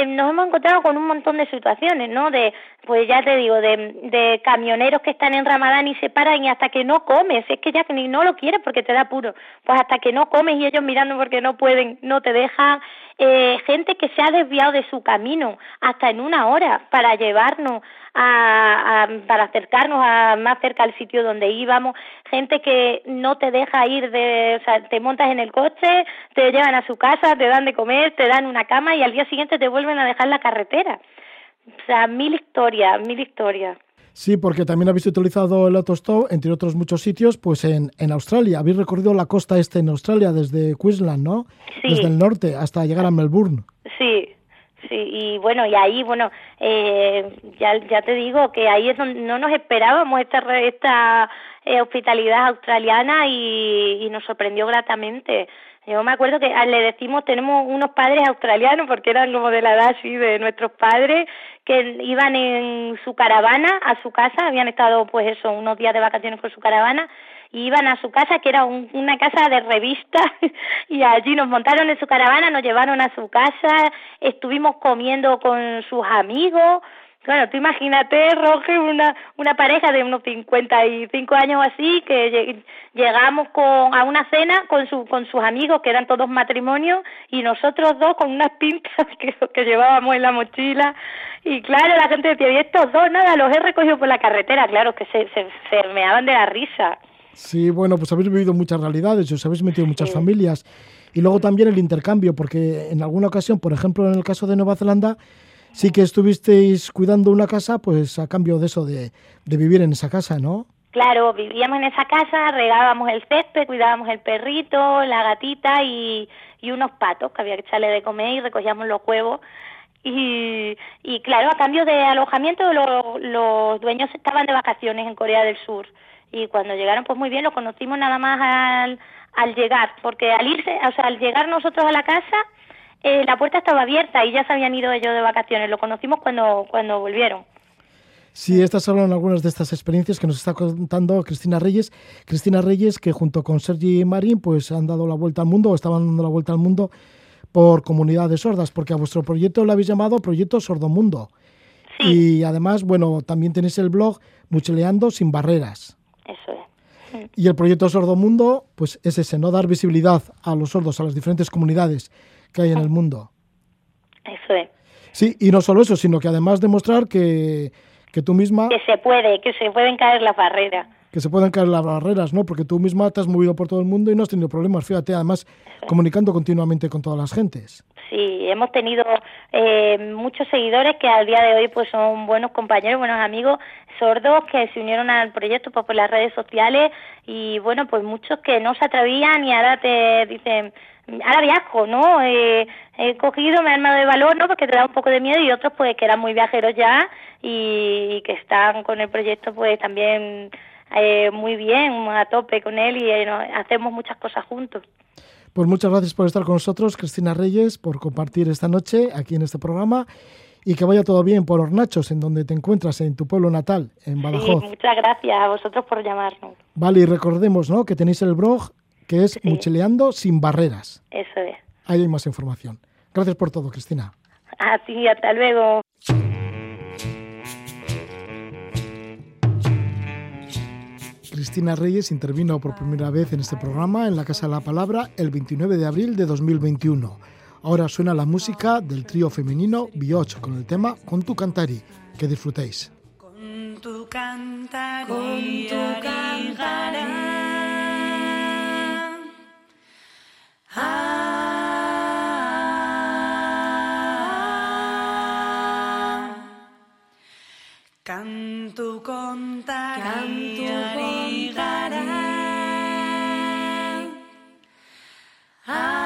[SPEAKER 7] nos hemos encontrado con un montón de situaciones, ¿no? De, pues ya te digo, de, de camioneros que están en Ramadán y se paran y hasta que no comes, es que ya que ni no lo quieres porque te da puro, pues hasta que no comes y ellos mirando porque no pueden, no te dejan, eh, gente que se ha desviado de su camino hasta en una hora para llevarnos a, para acercarnos a, más cerca al sitio donde íbamos, gente que no te deja ir de, o sea, te montas en el coche, te llevan a su casa, te dan de comer, te dan una cama y al día siguiente te vuelven a dejar la carretera. O sea, mil historias, mil historias.
[SPEAKER 2] Sí, porque también habéis utilizado el autostop, entre otros muchos sitios, pues en, en Australia. Habéis recorrido la costa este en Australia, desde Queensland, ¿no?
[SPEAKER 7] Sí.
[SPEAKER 2] Desde el norte hasta llegar a Melbourne.
[SPEAKER 7] Sí, sí, y bueno, y ahí, bueno, eh, ya, ya te digo que ahí es donde no nos esperábamos esta, esta eh, hospitalidad australiana y, y nos sorprendió gratamente. Yo me acuerdo que le decimos, tenemos unos padres australianos, porque eran como de la edad así de nuestros padres, que iban en su caravana a su casa, habían estado pues eso, unos días de vacaciones con su caravana, y iban a su casa, que era un, una casa de revistas, y allí nos montaron en su caravana, nos llevaron a su casa, estuvimos comiendo con sus amigos, Bueno, tú imagínate, Roger, una, una pareja de unos 55 años así, que llegamos con, a una cena con, su, con sus amigos, que eran todos matrimonios, y nosotros dos con unas pintas que, que llevábamos en la mochila. Y claro, la gente decía, y estos dos, nada, los he recogido por la carretera. Claro, que se, se, se meaban de la risa.
[SPEAKER 2] Sí, bueno, pues habéis vivido muchas realidades, os habéis metido en muchas familias. Y luego también el intercambio, porque en alguna ocasión, por ejemplo, en el caso de Nueva Zelanda, sí que estuvisteis cuidando una casa, pues a cambio de eso, de, vivir en esa casa, ¿no?
[SPEAKER 7] Claro, vivíamos en esa casa, regábamos el césped, cuidábamos el perrito, la gatita y, unos patos que había que echarle de comer y recogíamos los huevos. Y, y claro, a cambio de alojamiento, los dueños estaban de vacaciones en Corea del Sur. Y cuando llegaron, pues muy bien, los conocimos nada más al, al llegar, porque al irse, o sea, al llegar nosotros a la casa, eh, la puerta estaba abierta y ya se habían ido ellos de vacaciones. Lo conocimos cuando, cuando volvieron.
[SPEAKER 2] Sí, estas son algunas de estas experiencias que nos está contando Cristina Reyes. Cristina Reyes, que junto con Sergi Marín, pues han dado la vuelta al mundo, o estaban dando la vuelta al mundo por comunidades sordas, porque a vuestro proyecto lo habéis llamado Proyecto Sordomundo. Sí. Y además, bueno, también tenéis el blog Mucheleando sin barreras.
[SPEAKER 7] Eso es.
[SPEAKER 2] Y el proyecto Sordomundo, pues es ese, no dar visibilidad a los sordos, a las diferentes comunidades que hay en el mundo.
[SPEAKER 7] Eso es.
[SPEAKER 2] Sí, y no solo eso, sino que además demostrar que, que tú misma...
[SPEAKER 7] Que se puede, que se pueden caer las barreras.
[SPEAKER 2] Que se pueden caer las barreras, ¿no? Porque tú misma te has movido por todo el mundo y no has tenido problemas, fíjate, además comunicando continuamente con todas las gentes.
[SPEAKER 7] Sí, hemos tenido eh, muchos seguidores que al día de hoy pues son buenos compañeros, buenos amigos sordos que se unieron al proyecto pues, por las redes sociales y bueno, pues muchos que no se atrevían y ahora te dicen, ahora viajo, ¿no? Eh, he cogido, me he armado de valor, ¿no? Porque te da un poco de miedo y otros pues que eran muy viajeros ya y, que están con el proyecto pues también eh, muy bien, a tope con él y eh, hacemos muchas cosas juntos.
[SPEAKER 2] Pues muchas gracias por estar con nosotros, Cristina Reyes, por compartir esta noche aquí en este programa y que vaya todo bien por Hornachos, en donde te encuentras, en tu pueblo natal, en Badajoz.
[SPEAKER 7] Sí, muchas gracias a vosotros por llamarnos.
[SPEAKER 2] Vale, y recordemos ¿no? que tenéis el blog que es Mucheleando sin barreras.
[SPEAKER 7] Eso es.
[SPEAKER 2] Ahí hay más información. Gracias por todo, Cristina.
[SPEAKER 7] A ti, hasta luego.
[SPEAKER 2] Cristina Reyes intervino por primera vez en este programa en la Casa de la Palabra el 29 de abril de 2021. Ahora suena la música del trío femenino Bioch con el tema Con tu cantari. Que disfrutéis.
[SPEAKER 8] Con tu cantari, con tu cantari. Ah. Kantu kontari Kantu kontari. gara. Ah.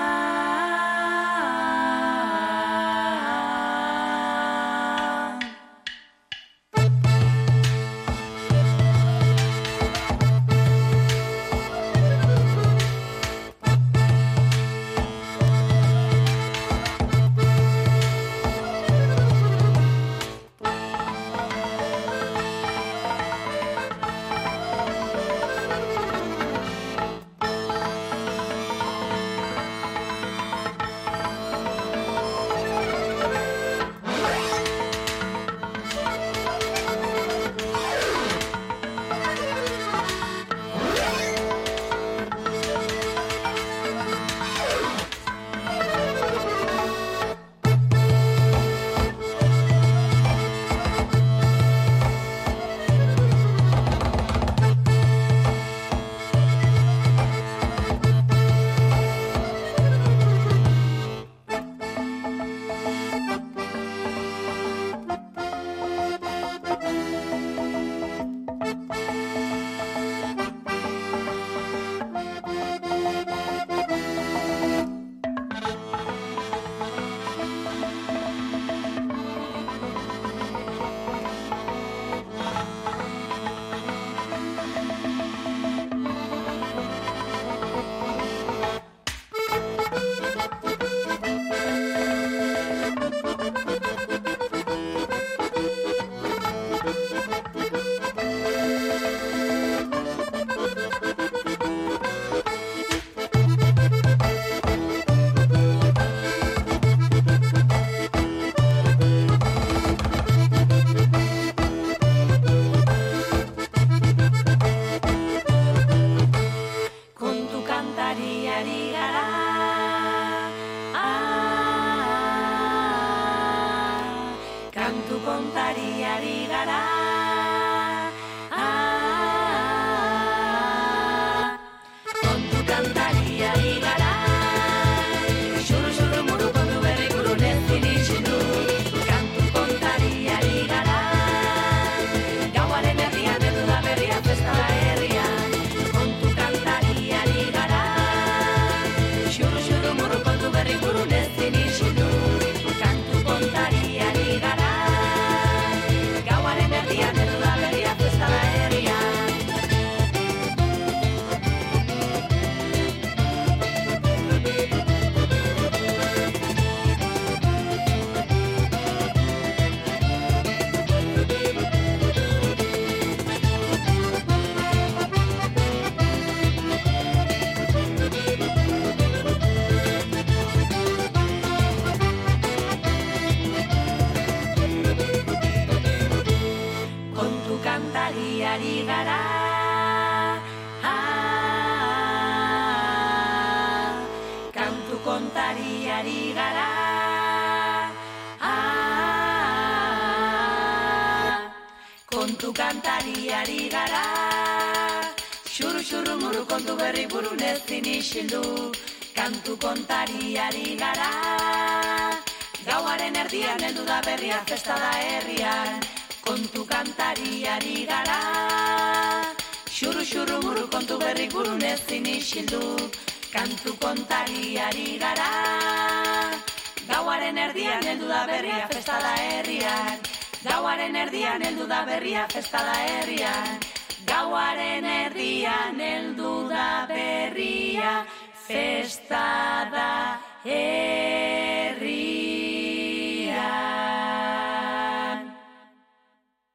[SPEAKER 8] Kontariari gara. Gauaren erdian heldu da berria festa da herrian. Kontu kantariari gara. Xuru xuru muru kontu berri burun ezin isildu. Kantu kontariari gara. Gauaren erdian heldu da berria festa da herrian. Gauaren erdian heldu da berria festa da herrian. Gauaren erdian heldu da berria festada. Eh.